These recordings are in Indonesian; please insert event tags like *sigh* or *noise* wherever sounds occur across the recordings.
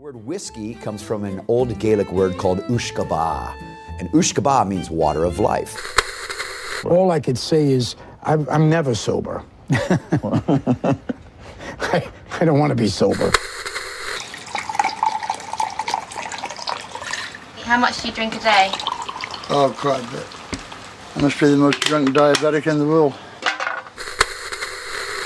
word whiskey comes from an old Gaelic word called ushkaba. And ushkaba means water of life. All I could say is I'm, I'm never sober. *laughs* I, I don't want to be sober. How much do you drink a day? Oh, quite a bit. I must be the most drunk diabetic in the world.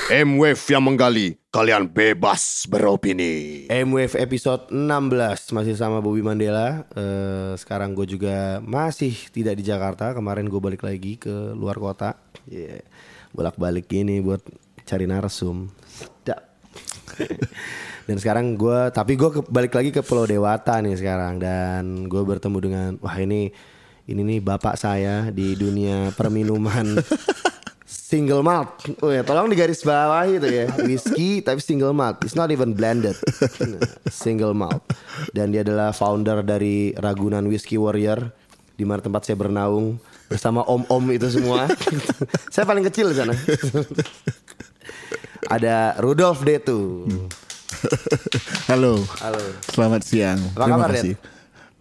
M-Wave yang menggali, kalian bebas beropini. M-Wave episode 16 masih sama Bobby Mandela. Eh, sekarang gue juga masih tidak di Jakarta. Kemarin gue balik lagi ke luar kota. Yeah. Bolak-balik gini buat cari narsum. Sedap. *laughs* dan sekarang gue, tapi gue balik lagi ke Pulau Dewata nih sekarang. Dan gue bertemu dengan, wah ini, ini nih bapak saya di dunia perminuman *laughs* single malt. Oh ya, tolong digaris bawahi itu ya. Whiskey tapi single malt. It's not even blended. single malt. Dan dia adalah founder dari Ragunan Whiskey Warrior di mana tempat saya bernaung bersama om-om itu semua. saya paling kecil di sana. Ada Rudolf Detu. Halo. Halo. Selamat siang. Apa Terima kabar, kasih.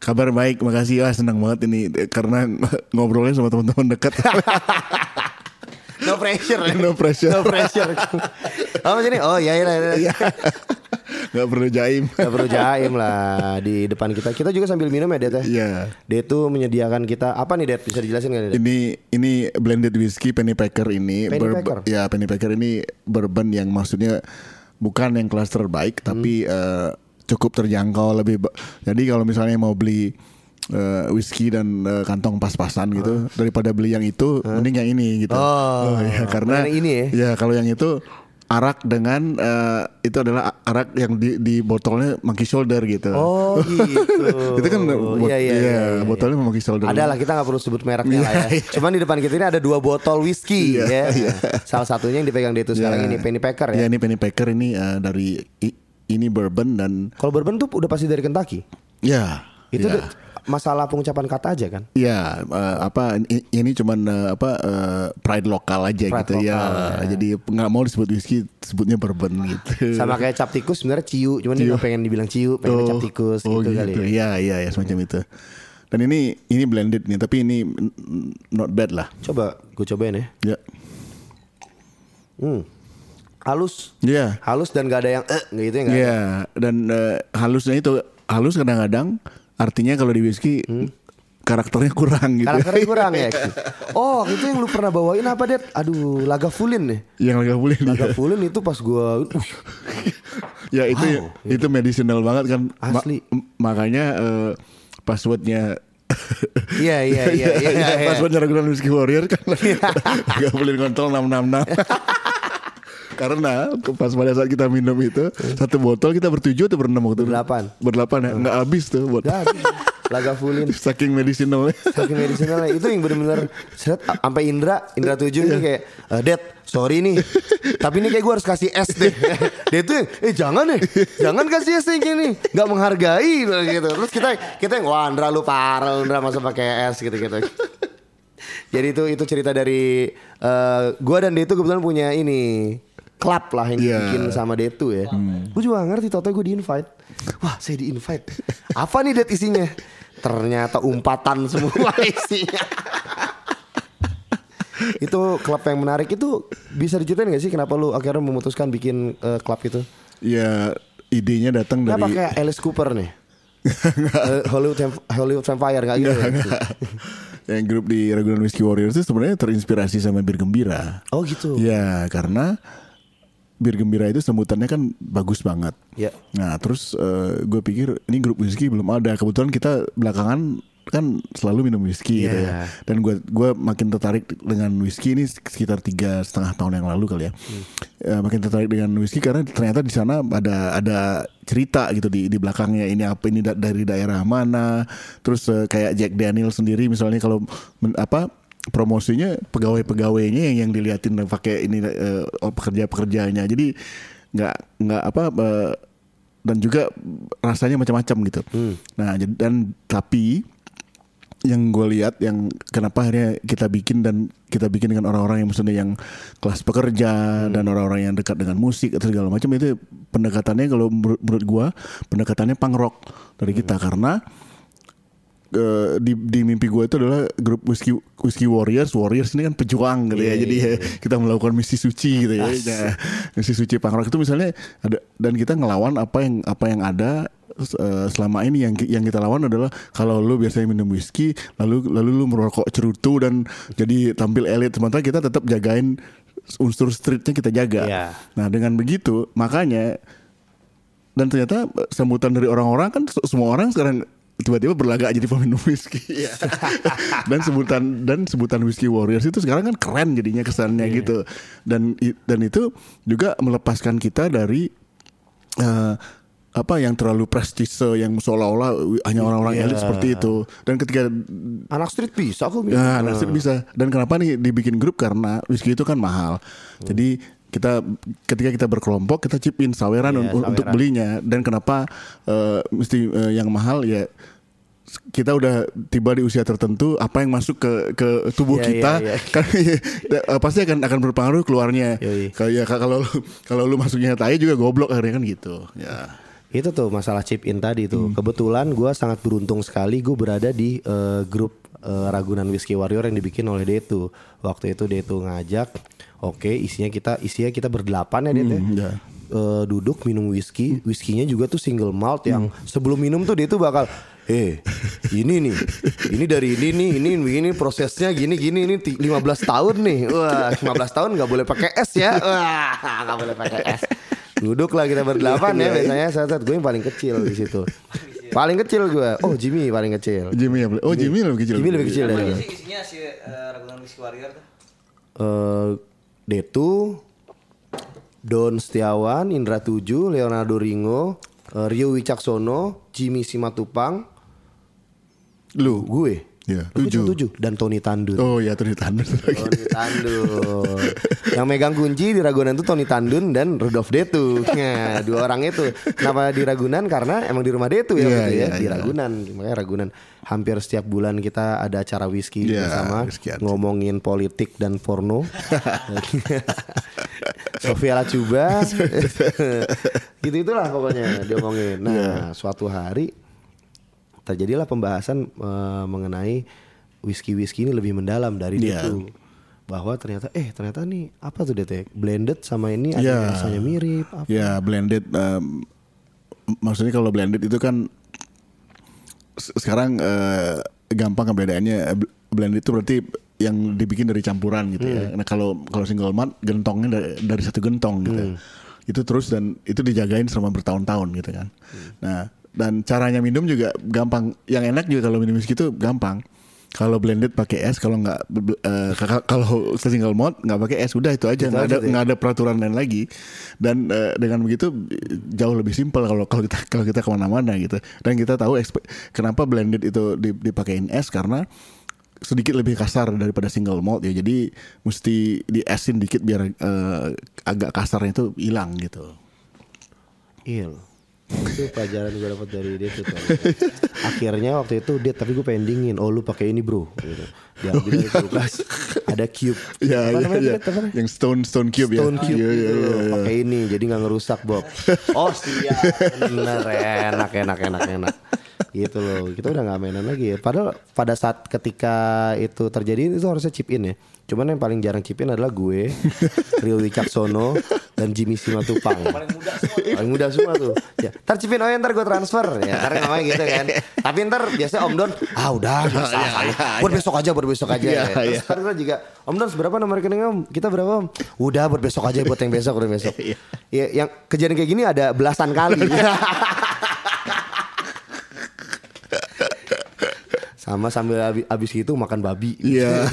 Kabar baik, makasih. Wah, senang banget ini karena ngobrolnya sama teman-teman dekat. *laughs* No pressure. ya? *laughs* No pressure. No pressure. Apa sih ini? Oh iya iya. iya. Gak perlu jaim. Gak perlu jaim lah di depan kita. Kita juga sambil minum ya Det ya. Iya. Det tuh menyediakan kita apa nih Det? Bisa dijelasin gak Det? Ini ini blended whiskey Pennypacker ini Pennypacker? ya Pennypacker ini bourbon yang maksudnya bukan yang kelas terbaik tapi eh, cukup terjangkau lebih jadi kalau misalnya mau beli eh, whisky dan eh, kantong pas-pasan gitu daripada beli yang itu mending yang ini gitu. Oh, ya karena yang ini ya? Ya kalau yang itu arak dengan eh, itu adalah arak yang di, di botolnya monkey shoulder gitu. Oh *laughs* gitu. itu kan bot- Iya, iya, iya, iya, iya. botolnya monkey shoulder. Ada lah kita nggak perlu sebut mereknya lah ya. Iya, iya. Cuman di depan kita ini ada dua botol whisky Iya, ya. iya. Salah satunya yang dipegang Detu sekarang Ya. ini Pennypacker Ya ya. ini Pennypacker ini eh, dari ini bourbon dan Kalau bourbon tuh udah pasti dari Kentucky. ya Itu ya. Masalah pengucapan kata aja kan. Ya, eh, apa ini cuman eh, apa eh, pride lokal aja Pride gitu ya. lokal, ya. Jadi nggak mau disebut whisky, sebutnya bourbon gitu. Sama kayak cap tikus sebenarnya ciu, cuman dia Ciu. nggak pengen dibilang ciu, pengen cap tikus oh gitu, kali. ya. Iya, iya, ya, semacam itu. Dan ini ini blended nih, tapi ini not bad lah. Coba gue cobain ya. Ya. Hmm. Halus. Iya. Halus dan gak ada yang eh gitu ya. Iya, dan eh, halusnya itu halus kadang-kadang artinya kalau di whisky karakternya kurang gitu. Hmm. Karakternya *laughs* kurang ya. Oh, itu yang lu pernah bawain apa, Det? Aduh, Lagavulin nih. Yang agak boleh nih. Lagavulin itu pas gua uh, *laughs* Ya itu Wow. itu medicinal banget kan. Ma- Asli. m- makanya eh, passwordnya *laughs* Iya, iya, iya, iya, iya. passwordnya Ragunan Whiskey Warrior kan nggak boleh kontrol 666. Karena pas pada saat kita minum itu satu botol kita bertujuh atau berenam waktu itu? Berdelapan. Berdelapan ya nggak habis tuh buat Gak habis. Lagavulin. saking medicinalnya. Saking medicinalnya itu yang bener-bener seret sampai Indra, Indra tujuh ini kayak "Eh, Det, sorry nih. Tapi ini kayak gue harus kasih es deh. *laughs* Dia tuh yang, eh jangan deh, jangan kasih es yang gini, nggak menghargai gitu. Terus kita kita yang wah Indra lu parah, Indra masa pakai es gitu gitu. Jadi itu itu cerita dari eh gua dan Detu kebetulan punya ini klub lah yang Iya. bikin sama Detu ya. Gue juga gak ngerti tau gue di invite. Wah saya di invite. Apa nih Det isinya? Ternyata umpatan semua *laughs* isinya. itu klub yang menarik itu bisa diceritain gak sih kenapa lu akhirnya memutuskan bikin eh, klub itu? ya idenya datang Kenapa dari kayak Alice Cooper nih? Eh, Hollywood Hollywood Vampire gak gitu? ya? yang grup di Ragunan Whiskey Warrior itu sebenarnya terinspirasi sama bir gembira. Oh gitu. Ya karena bir gembira itu sebutannya kan bagus banget. Ya. Nah terus gue pikir ini grup whisky belum ada. Kebetulan kita belakangan kan selalu minum whisky gitu Iya. ya. Dan gue gua makin tertarik dengan whisky ini sekitar tiga setengah tahun yang lalu kali ya. Eh, makin tertarik dengan whisky karena ternyata di sana ada ada cerita gitu di di belakangnya ini apa ini da- dari daerah mana. Terus eh, kayak Jack Daniel sendiri misalnya kalau men- apa promosinya pegawai-pegawainya yang yang diliatin pakai ini eh, oh, pekerja-pekerjanya. Jadi nggak nggak apa eh, dan juga rasanya macam-macam gitu. Nah, jadi- dan tapi yang gue lihat yang kenapa akhirnya kita bikin dan kita bikin dengan orang-orang yang maksudnya yang kelas pekerja dan orang-orang yang dekat dengan musik atau segala macam itu pendekatannya kalau menurut, menurut gue pendekatannya punk rock dari kita karena eh, di di mimpi gue itu adalah grup whiskey whiskey warriors. Warriors ini kan pejuang gitu ya. Jadi ya, kita melakukan misi suci gitu ya. Nah, misi suci punk rock itu misalnya ada dan kita ngelawan apa yang apa yang ada eh, selama ini yang yang kita lawan adalah kalau lu biasanya minum whisky lalu lalu lu merokok cerutu dan jadi tampil elit. Sementara kita tetap jagain unsur streetnya kita jaga. Iya. nah dengan begitu makanya dan ternyata eh, sambutan dari orang-orang kan se- semua orang sekarang tiba-tiba berlagak jadi peminum whisky ya. *laughs* dan sebutan dan sebutan whisky warriors itu sekarang kan keren jadinya kesannya gitu dan dan itu juga melepaskan kita dari eh, apa yang terlalu prestise yang seolah-olah hanya orang-orang elit seperti itu dan ketika Anak street bisa minum. Ya, nasib bisa. Dan kenapa nih dibikin grup karena whisky itu kan mahal. Jadi kita ketika kita berkelompok kita chip in saweran Iya, un- untuk saweran. belinya dan kenapa eh, mesti eh, yang mahal ya kita udah tiba di usia tertentu apa yang masuk ke ke tubuh Iya, kita iya, iya. *laughs* kan eh, pasti akan akan berpengaruh keluarnya Yoi. kayak kalau kalau lu masuknya tai juga goblok akhirnya kan gitu ya Itu tuh masalah chip in tadi tuh. Hmm. Kebetulan gue sangat beruntung sekali gue berada di eh, grup eh, Ragunan Whiskey Warrior yang dibikin oleh Detu. Waktu itu Detu ngajak, oke isinya kita isinya kita berdelapan ya ya. Hmm, ya. Eh, duduk minum whisky, whiskynya juga tuh single malt yang Hmm. sebelum minum tuh dia tuh bakal Eh, ini nih, ini dari ini nih, ini ini prosesnya gini gini ini ti- 15 tahun nih, wah 15 tahun nggak boleh pakai es ya, wah nggak boleh pakai es. Duduk lah kita berdelapan ya biasanya saat saat gue yang paling kecil di situ, paling kecil gue, oh Jimmy paling kecil, Jimmy ya oh Jimmy lebih kecil Jimmy lebih kecil dari gue. Isi- isinya si eh, Ragunan Whisky Warrior tuh. eh Detu, Don Setiawan, Indra Tuju, Leonardo Ringo, eh, Rio Wicaksono, Jimmy Simatupang, lu gue, ya Gue tujuh tujuh dan Tony Tandun. oh ya tuh ditanda Tony Tandun. Yang megang kunci di Ragunan itu Tony Tandun dan Rudolf Detu. Nah, dua orang itu. Kenapa di Ragunan? Karena emang di rumah Detu ya, Iya, waktu itu ya. iya, di iya. Ragunan. Makanya Ragunan hampir setiap bulan kita ada acara whisky Iya, bersama ngomongin politik dan porno. *laughs* Sofia Lacuba. *laughs* gitu itulah pokoknya diomongin. Nah, Iya. suatu hari terjadilah pembahasan eh, mengenai whisky-whisky ini lebih mendalam dari Iya. itu bahwa ternyata eh ternyata nih apa tuh DT blended sama ini ada yang rasanya mirip apa Ya blended um, maksudnya kalau blended itu kan se- sekarang eh, gampang ngebedainnya bl- blended itu berarti yang dibikin dari campuran gitu ya. Nah kalau kalau single malt gentongnya dari, dari satu gentong gitu. Itu terus dan itu dijagain selama bertahun-tahun gitu kan. Nah dan caranya minum juga gampang. Yang enak juga kalau minum whisky itu gampang. Kalau blended pakai es, kalau nggak k- kalau single malt nggak pakai es, udah itu aja nggak ada ya. ada peraturan lain lagi dan eh, dengan begitu jauh lebih simpel kalau kalau kita kalau kita ke mana-mana gitu dan kita tahu kenapa blended itu di- dipakein es karena sedikit lebih kasar daripada single malt ya jadi mesti di esin dikit biar eh, agak kasarnya itu hilang gitu Iya. Itu pelajaran gue dapat dari dia tuh. Akhirnya waktu itu dia tapi gue pengen dingin. Oh lu pakai ini bro. Gitu. Diambil dari kulkas. Ada cube. ya Apa ya, namanya, ya. Apa namanya? yang stone stone cube Stone ya cube Iya, iya, loh. iya, iya. Pakai ini jadi nggak ngerusak Bob. Oh siap. Bener enak enak enak enak. Gitu loh. Kita udah nggak mainan lagi ya. Padahal pada saat ketika itu terjadi itu harusnya chip in ya. Cuman yang paling jarang chip in adalah gue, *laughs* Rio Wicaksono, dan Jimmy Simatupang. Paling muda semua. Paling muda semua tuh. Ya, ntar chip in, oh ya ntar gue transfer. Ya, ntar ngomongnya gitu kan. Tapi ntar biasanya Om Don, ah udah, bisa, buat besok aja, buat besok aja. Iya, ya. Terus iya. ntar gue juga, Om Don seberapa nomor rekening Om? Kita berapa Om? Udah buat besok aja, buat yang besok, udah besok. *laughs* Ya, yang kejadian kayak gini ada belasan kali. *laughs* Sama sambil abis, abis gitu makan babi. Iya.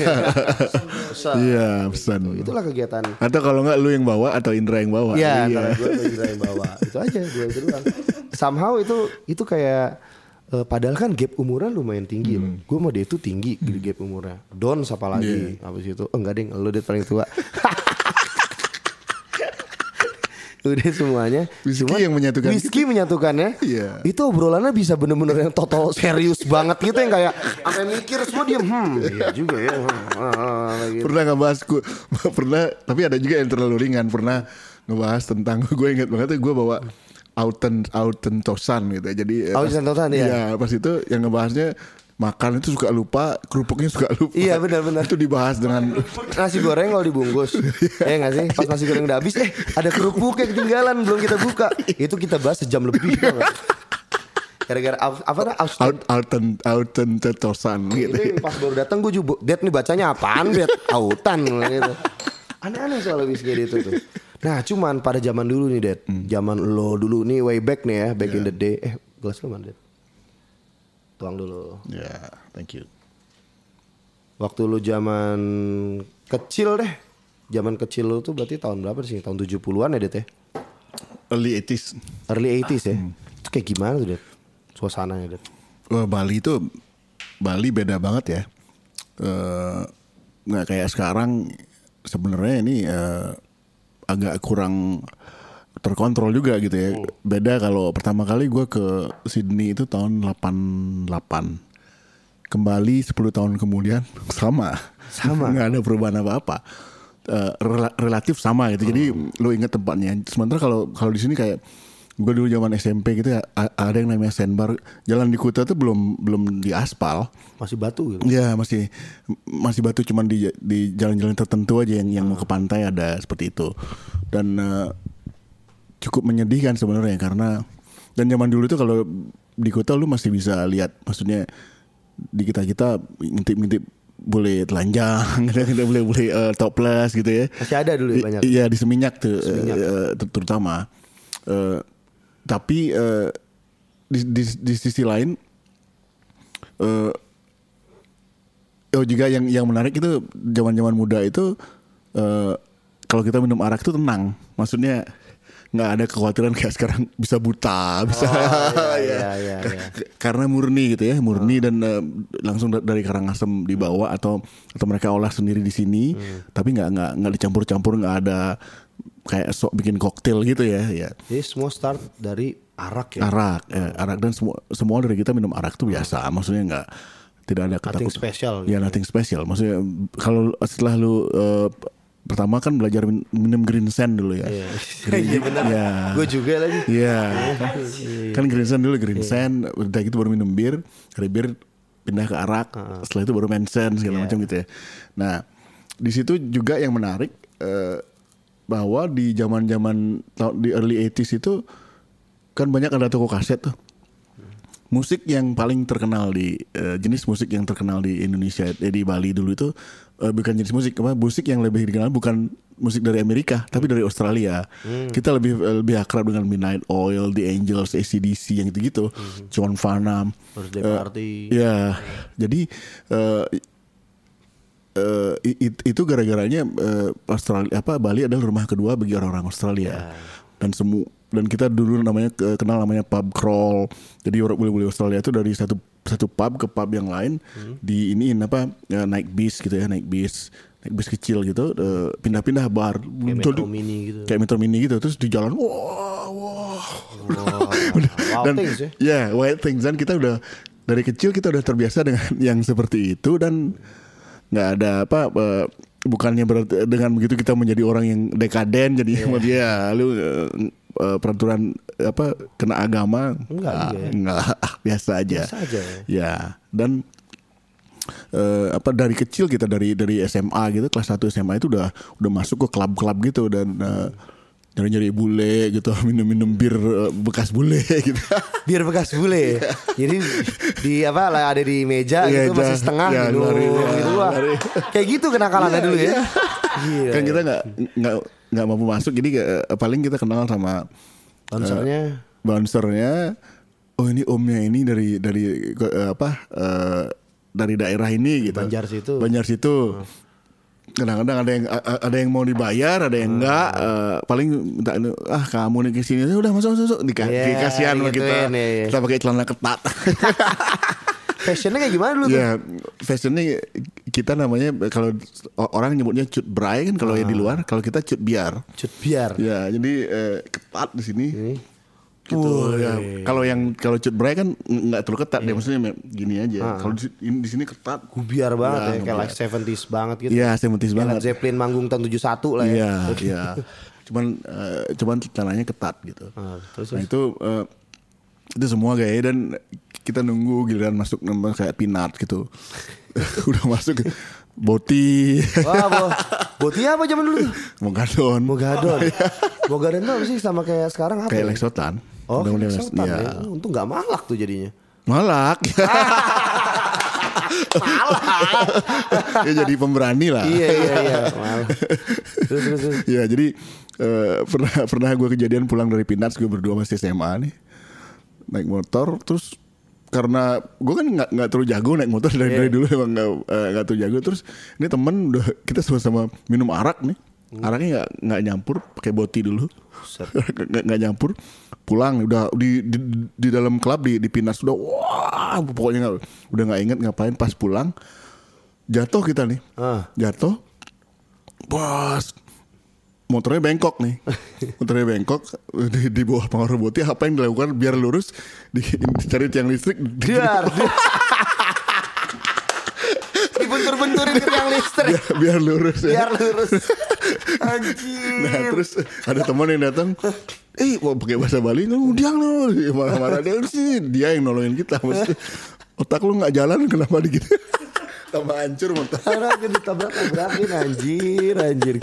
*laughs* Pesan. Iya, pesan. Itulah kegiatan. Atau kalau nggak lu yang bawa atau Indra yang bawa. Iya, Iya. gue atau Indra yang bawa. Itu aja dua itu doang. Somehow itu itu kayak eh, padahal kan gap umurnya lumayan tinggi loh. Gue mau dia itu tinggi gap umurnya. Don siapa lagi? Habis itu oh, enggak ding, lu dia paling tua. *laughs* udah semuanya. Whisky Cuman yang menyatukan Whisky menyatukannya. Iya. Itu obrolannya bisa bener-bener yang total *laughs* serius banget gitu yang kayak sampai mikir semua diem. Hmm, iya juga ya. Hmm, ah, ah, gitu. pernah ngebahas gue *laughs* pernah tapi ada juga yang terlalu ringan pernah ngebahas tentang *laughs* gue ingat banget gue bawa Auten Auten Tosan gitu jadi eh, Auten pas- Tosan, iya. iya pas itu yang ngebahasnya makan itu suka lupa kerupuknya suka lupa. Iya, benar-benar. itu dibahas dengan Nasi goreng kalau dibungkus. Ya nggak sih? Pas nasi goreng udah habis Eh ada kerupuknya ketinggalan Belum kita buka. Itu kita bahas sejam lebih? Gara-gara Apa nah, Aus- Aut- Auten Auten Tosan gitu. pas baru datang gue juga Dad nih bacanya apaan Dad? Autan gitu. Aneh-aneh soal whisky itu tuh. Nah cuman pada zaman dulu nih Dad. Zaman lo dulu nih way back nih ya Back in the day. Eh gelas lo mana Dad Tuang dulu ya thank you Waktu lu zaman kecil deh Zaman kecil lu tuh berarti tahun berapa sih? Tahun 70-an ya Dad ya? early 80s Early 80s ya? Itu kayak gimana tuh Dad? Suasananya Dad? Wah, Bali itu Bali beda banget ya. Eh, nggak kayak sekarang sebenarnya ini eh, agak kurang terkontrol juga gitu ya. Beda kalau pertama kali gue ke Sydney itu tahun 88. Kembali 10 tahun kemudian *laughs* sama. Sama. nggak ada perubahan apa-apa. Eh, rela- relatif sama gitu. Jadi lo inget tempatnya. Sementara kalau kalau di sini kayak gue dulu zaman SMP gitu ya ada yang namanya sandbar jalan di Kuta tuh belum belum diaspal Masih batu gitu? ya masih masih batu cuman di di jalan-jalan tertentu aja yang yang mau ke pantai ada seperti itu dan eh, cukup menyedihkan sebenarnya karena dan zaman dulu tuh kalau di Kuta lu masih bisa lihat maksudnya di kita kita ngintip-ngintip boleh telanjang *laughs* kita boleh boleh eh, topless gitu ya Masih ada dulu ya banyak? Iya di Seminyak tuh eh, ter- terutama. Eh, tapi eh, di, di di sisi lain eh oh juga yang yang menarik itu zaman-zaman muda itu eh kalau kita minum arak itu tenang. Maksudnya nggak ada kekhawatiran kayak sekarang bisa buta, bisa iya, *laughs* ya. iya, iya, iya. karena murni gitu ya, murni dan eh, langsung da- dari Karangasem dibawa atau atau mereka olah sendiri di sini, tapi nggak nggak nggak dicampur-campur, nggak ada kayak sok bikin koktail gitu ya, ya. Jadi semua start dari arak ya? Arak, ya, arak dan semua semua dari kita minum arak tuh biasa, maksudnya nggak tidak ada Nothing ketakut- special Ya gitu. nothing special. Maksudnya kalau setelah lu eh, pertama kan belajar min- minum green sand dulu ya. Green, *laughs* Iya benar. ya. Gue juga lagi. Iya. *laughs* kan green sand dulu green sand, udah gitu baru minum bir, dari bir pindah ke arak, setelah itu baru mensen segala macam gitu ya. Nah, di situ juga yang menarik eh, bahwa di zaman-zaman di early 80s itu kan banyak ada toko kaset tuh. Musik yang paling terkenal di eh, jenis musik yang terkenal di Indonesia eh, di Bali dulu itu eh, bukan jenis musik apa musik yang lebih dikenal bukan musik dari Amerika tapi dari Australia. Kita lebih eh, lebih akrab dengan Midnight Oil, The Angels, ACDC yang gitu-gitu. John Farnham. Birthday Eh, party. Ya, jadi eh, eh, i- it- itu gara-garanya eh, Australia apa Bali adalah rumah kedua bagi orang-orang Australia dan semu dan kita dulu namanya ke- kenal namanya pub crawl. Jadi orang boleh-boleh Australia itu dari satu satu pub ke pub yang lain. Di iniin apa ya, naik bis gitu ya naik bis. Naik bis kecil gitu eh, pindah-pindah bar. Kayak Metro Mini gitu. kayak metro mini gitu terus di jalan wah wah. Wow *laughs* dan things ya. ya wild things. Dan kita udah dari kecil kita udah terbiasa dengan *laughs* yang seperti itu. Dan nggak ada apa eh, bukannya berarti dengan begitu kita menjadi orang yang dekaden jadi dia lu eh, eh, peraturan apa kena agama Enggak ah, juga ya. enggak *laughs* biasa aja Biasa aja ya. ya dan eh, apa dari kecil kita dari dari SMA gitu kelas 1 SMA itu udah udah masuk ke klub-klub gitu dan eh, nyari-nyari bule gitu *laughs* minum-minum bir eh, bekas bule *laughs* gitu Biar bekas bule. Jadi di apa lah ada di meja Iya, gitu masih setengah Ya, minum lari, gitu lah. lari. Kayak gitu kenakalannya dulu ya. Iya. kan kita nggak nggak nggak mampu masuk jadi eh, paling kita kenal sama Konsernya bouncernya oh ini omnya ini dari dari eh, apa eh, dari daerah ini gitu Banjar situ. Banjar situ kadang-kadang ada yang ada yang mau dibayar ada yang enggak eh, paling minta ah kamu nih ke sini "Ya udah masuk masuk, masuk Dika- Iya, dikasihan sama kita digituin, iya, iya. kita pakai celana ketat *laughs* fashionnya kayak gimana dulu tuh? ya fashionnya kita namanya kalau orang nyebutnya cut bray kan kalau yang di luar, kalau kita cut biar. Cut biar. Ya, jadi eh, ketat di sini. Gitu ya. Kalau yang kalau cut bray kan ng- nggak terlalu ketat dia maksudnya me- gini aja. Kalau di, ini- di sini ketat. Gubiar banget ya, Ya, kayak like 70s banget gitu. Iya, Kayak banget. Led Zeppelin manggung tahun 71 lah ya. Iya, *laughs* iya. Cuman eh, cuman celananya ketat gitu. Ah, terus, nah itu eh, itu semua gaya dan kita nunggu giliran masuk nembang kayak pinat gitu. *laughs* *laughs* Udah masuk boti, Wah, bo Boti apa zaman dulu tuh? mogadon, Mogadon. Mogadon tuh apa sih sama kayak sekarang apa? kayak ya? Lex Sultan. Oh, Udah mulai kayak Lex- Sultan iya. ya. Untung gak malak tuh jadinya. *laughs* Malak. ya jadi pemberani lah. iya, iya, iya. Malak. Terus, terus, terus. ya jadi eh, pernah pernah gue kejadian pulang dari Pinats gue berdua masih SMA nih naik motor terus karena gue kan nggak nggak terlalu jago naik motor dari, dari dulu emang nggak eh, nggak terlalu jago terus ini temen udah kita sama-sama minum arak nih araknya nggak nggak nyampur pakai boti dulu. *laughs* Nggak nyampur pulang. Udah di di, di dalam klub di di Pinas udah wah pokoknya nggak udah nggak inget ngapain. Pas pulang jatuh kita nih. Ah. jatuh bos motornya bengkok nih. *laughs* Motornya bengkok di, di bawah pengaruh boti apa yang dilakukan biar lurus di, dicari tiang listrik di- Biar. *laughs* di- Dibentur-benturin ke tiang listrik. biar, biar lurus ya. Biar lurus. Anjir. *laughs* Nah terus ada teman yang datang Eh mau pakai bahasa Bali lu diang lu Marah-marah dia sih Dia yang nolongin kita Maksudnya, Otak lu gak jalan kenapa gitu *laughs* Tambah hancur motor Karena ditabrak-tabrakin anjir, anjir.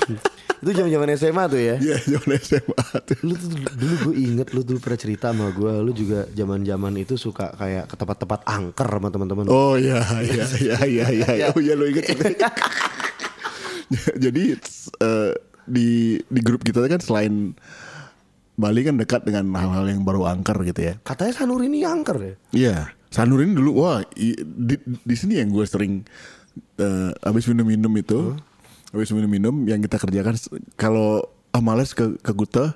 Itu zaman-zaman SMA tuh ya. Iya zaman SMA tuh. Lu tuh dulu gue inget lu dulu pernah cerita sama gue Lu juga zaman-zaman itu suka kayak ke tempat-tempat angker sama teman-teman Oh iya iya iya iya iya *laughs* Oh iya lo inget *laughs* Jadi eh, di di grup kita kan selain Bali kan dekat dengan hal-hal yang baru angker gitu ya. Katanya Sanur ini angker ya Iya, Sanur ini dulu wah i- di, di sini yang gue sering eh, habis minum-minum itu, habis minum-minum yang kita kerjakan kalau ah males ke ke Kuta,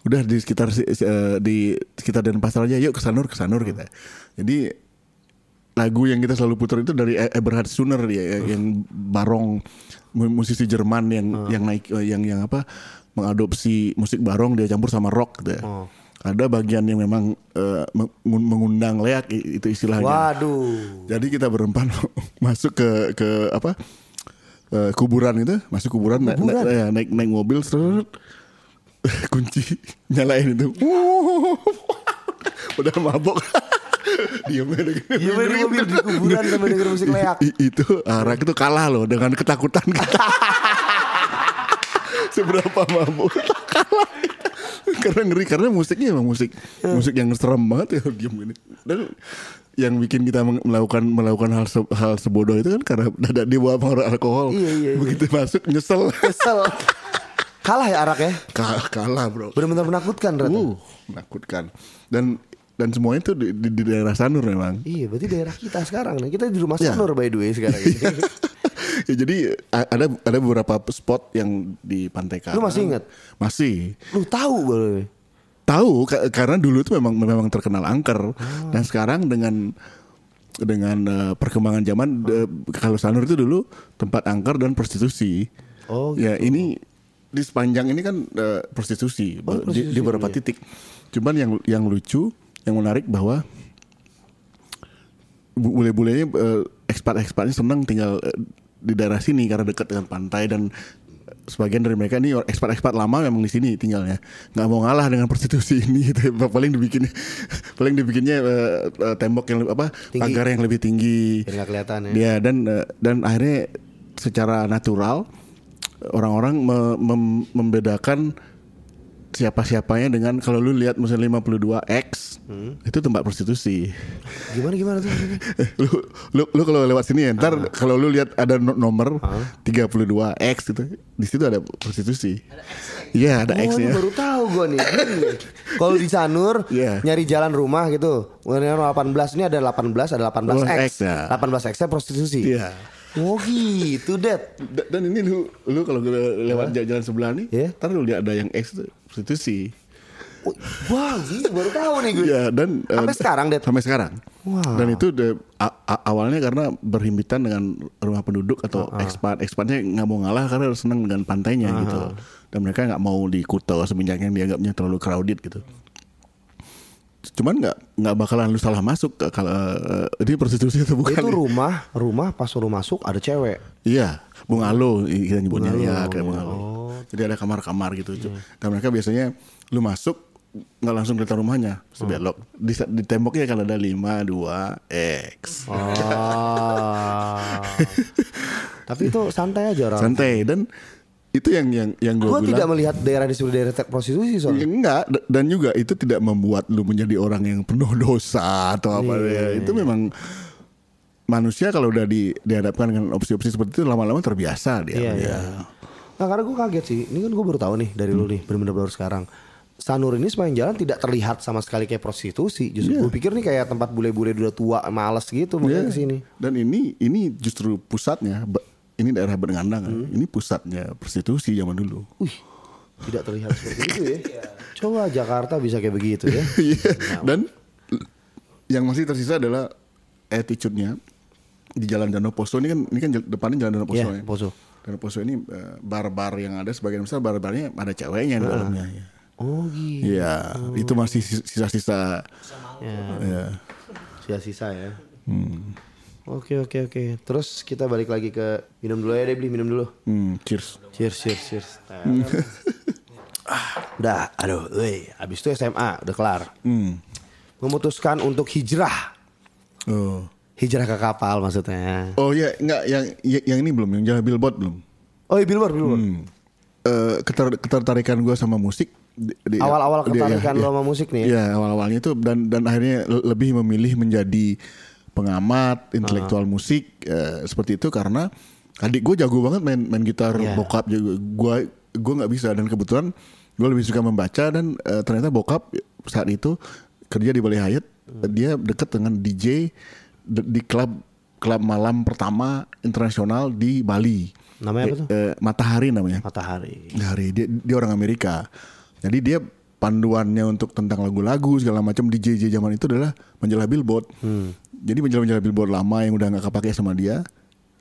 udah di sekitar eh, di sekitar Denpasar aja, yuk ke Sanur ke Sanur kita. Jadi lagu yang kita selalu putar itu dari E- Eberhard Suner ya yang barong mu- musisi Jerman yang yang naik eh, yang yang apa mengadopsi musik barong dia campur sama rock gitu ya. Ada bagian yang memang meng- mengundang leak itu istilahnya. Waduh Jadi kita berempat *laughs* masuk ke ke apa? Eh, kuburan itu, masuk kuburan, na- na- ya, naik naik mobil terus *laughs* kunci nyalain itu. *laughs* Udah mabok. *laughs* Diam aja Iya main di mobil di kuburan sambil denger musik leak itu Arak itu kalah loh dengan ketakutan kita. Seberapa mabuk kalah. karena ngeri karena musiknya emang musik musik yang serem banget ya diam gini. Dan yang bikin kita melakukan melakukan hal se- hal sebodoh itu kan karena ada di bawah pengaruh alkohol. Iya, iya, iya. Begitu masuk nyesel. Kesel Kalah ya arak ya kalah, kalah bro. Bener-bener menakutkan ternyata Uh, menakutkan. Dan dan semuanya itu di, di, di daerah Sanur memang. Iya berarti daerah kita sekarang nih Kita di rumah Ya. Sanur by the way sekarang ini *laughs* ya, jadi ada ada beberapa spot yang di Pantai Karang. Lu masih ingat? Masih. Lu tahu baru Tahu ka- karena dulu itu memang memang terkenal angker Ah. dan sekarang dengan dengan eh, perkembangan zaman eh, kalau Sanur itu dulu tempat angker dan prostitusi. Oh, Ya ini di sepanjang ini kan eh, prostitusi, Oh, di- prostitusi, di, beberapa iya. titik. Cuman yang yang lucu, yang menarik bahwa bu- bule-bulenya eh, ekspat-ekspatnya senang tinggal eh, di daerah sini karena dekat dengan pantai dan sebagian dari mereka ini ekspat-ekspat lama memang di sini tinggalnya nggak mau ngalah dengan prostitusi ini gitu *laughs* paling dibikin *laughs* paling dibikinnya eh, eh, tembok yang apa Tinggi. pagar yang lebih tinggi Biar kelihatan ya. Dia dan eh, dan akhirnya secara natural orang-orang me- mem- membedakan siapa-siapanya dengan kalau lu lihat misalnya 52X itu tempat prostitusi. Gimana gimana tuh *laughs* lu lu, lu kalau lewat sini ya, ntar kalau lu lihat ada no- nomor 32X gitu, di situ ada prostitusi. Iya, ada Oh ini X-nya. baru tahu gue nih. Kalau di Sanur Iya. Nyari jalan rumah gitu Warna 18 ini ada 18 Ada 18X Oh, X, ya. 18X nya prostitusi Iya. Oh gitu Dad Da- Dan ini lu lu kalau lewat jalan sebelah nih, Iya. ntar lu lihat ada yang X itu prostitusi. Wah, ini baru tahu nih gue. Ya dan eh, Sampai sekarang, Det? Sampai sekarang. Wow. Dan itu de- a- a- awalnya karena berhimpitan dengan rumah penduduk atau ekspat. Ekspatnya nggak mau ngalah karena senang dengan pantainya gitu. Dan mereka nggak mau di Kuta semenjak yang dianggapnya terlalu crowded gitu. Cuman nggak nggak bakalan lu salah masuk ke- kalau eh, ini prostitusi atau bukan? Itu rumah, rumah pas lu masuk ada cewek. Iya, bungalow kita nyebutnya ya kayak bungalow. Oh. Jadi ada kamar-kamar gitu. Dan mereka biasanya lu masuk nggak langsung kelihatan rumahnya, sebelok. Di, di temboknya kan ada 5 2 X. Ah. *laughs* Tapi itu santai aja orang. Santai dan itu yang yang yang gue bilang tidak melihat daerah di seluruh daerah prostitusi Ya, soalnya. enggak dan juga itu tidak membuat lu menjadi orang yang penuh dosa atau apa Iya, ya. Itu memang manusia kalau udah di, dihadapkan dengan opsi-opsi seperti itu lama-lama terbiasa dia. Iya, Ya. iya. Nah karena gue kaget sih, ini kan gue baru tahu nih dari lu nih, bener-bener baru sekarang. Sanur ini sepanjang jalan tidak terlihat sama sekali kayak prostitusi. Justru Iya. gue pikir nih kayak tempat bule-bule udah tua, males gitu makanya Iya. ke sini. Dan ini ini justru pusatnya. Ini daerah Bengandangan. Hmm. Ini pusatnya prostitusi zaman dulu. Wih, tidak terlihat seperti itu ya. Coba Jakarta bisa kayak begitu ya. *laughs* Iya. Dan yang masih tersisa adalah attitude-nya di Jalan Danau Poso ini kan ini kan depannya Jalan Danau Poso Iya, ya. Poso. Danau Poso ini eh, bar-bar yang ada sebagian besar bar-barnya ada ceweknya di dalamnya. ya. Oh gitu. Iya, itu masih sis- sisa-sisa. Ya. Sisa-sisa ya. Hmm. Oke oke oke. Terus kita balik lagi ke minum dulu ya deh beli minum dulu. Hmm, cheers. Cheers cheers cheers. ah, *laughs* udah, aduh, weh. Abis itu SMA udah kelar. Hmm. Memutuskan untuk hijrah. Oh. Hijrah ke kapal maksudnya. Oh ya, enggak yang yang yang ini belum, yang jalan billboard belum. Oh iya billboard billboard. Hmm. Eh, keter- ketertarikan gue sama musik Awal-awal di- ketertarikan ya, lo ya. sama musik nih ya? Iya, awal-awalnya itu dan dan akhirnya le- lebih memilih menjadi pengamat intelektual musik eh, seperti itu karena adik gue jago banget main main gitar Iya. bokap juga gue gue nggak bisa dan kebetulan gue lebih suka membaca dan eh, ternyata bokap saat itu kerja di Bali Hyatt dia deket dengan DJ di, di klub klub malam pertama internasional di Bali Namanya apa tuh? Eh, Matahari namanya Matahari. dari dia, dia orang Amerika. Jadi dia panduannya untuk tentang lagu-lagu segala macam DJ DJ zaman itu adalah majalah Billboard. Hmm. Jadi majalah-majalah Billboard lama yang udah nggak kepake sama dia,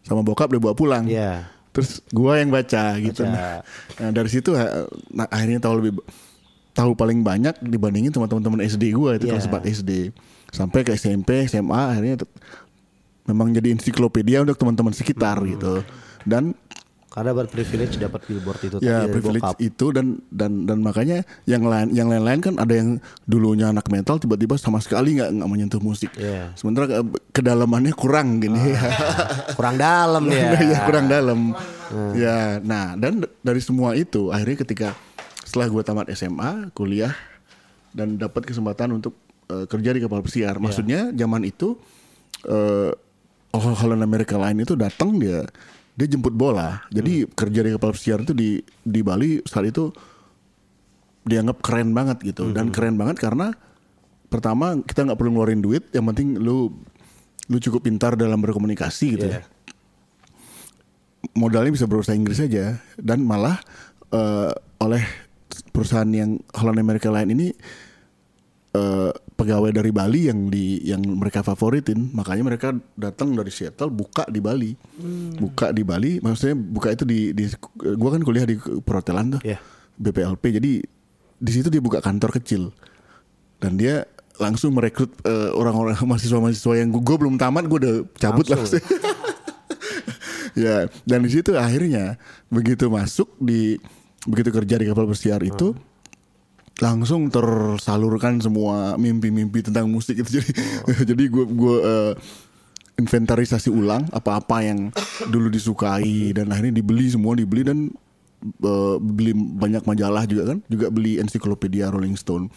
sama bokap dia bawa pulang. Iya. Terus gua yang baca gitu. Baca. Nah, nah, dari situ ha- nah, akhirnya tahu lebih tahu paling banyak dibandingin sama teman-teman SD gua itu Iya. kelas 4 SD. Sampai ke SMP, SMA akhirnya memang jadi ensiklopedia untuk teman-teman sekitar Hmm. gitu. Dan Karena berprivilege dapat billboard itu ya tadi dari privilege bokap. itu dan dan dan makanya yang lain yang lain-lain kan ada yang dulunya anak metal tiba-tiba sama sekali nggak nggak menyentuh musik. Iya. sementara ke, kedalamannya kurang gini. Kurang dalam *laughs* ya. ya kurang dalam. Ya nah dan dari semua itu akhirnya ketika setelah gue tamat SMA kuliah dan dapat kesempatan untuk eh, kerja di kapal pesiar. Maksudnya zaman itu eh Holland America Line itu datang dia dia jemput bola. Jadi kerja di kapal pesiar itu di di Bali saat itu dianggap keren banget gitu. Dan keren banget karena pertama kita nggak perlu ngeluarin duit yang penting lu lu cukup pintar dalam berkomunikasi gitu Iya. ya modalnya bisa berbahasa Inggris saja dan malah eh, oleh perusahaan yang Holland America Line ini eh, pegawai dari Bali yang di yang mereka favoritin. Makanya mereka datang dari Seattle buka di Bali. Buka di Bali. Maksudnya buka itu di di gua kan kuliah di perhotelan tuh. Iya. BPLP jadi di situ dia buka kantor kecil. Dan dia langsung merekrut eh, orang-orang *laughs* mahasiswa-mahasiswa yang gue belum tamat gue udah cabut Langsung. langsung. Ya dan di situ akhirnya begitu masuk di begitu kerja di kapal pesiar itu langsung tersalurkan semua mimpi-mimpi tentang musik itu *laughs* jadi jadi gue gue eh, inventarisasi ulang apa-apa yang dulu disukai dan akhirnya dibeli semua dibeli dan eh, beli banyak majalah juga kan juga beli ensiklopedia Rolling Stone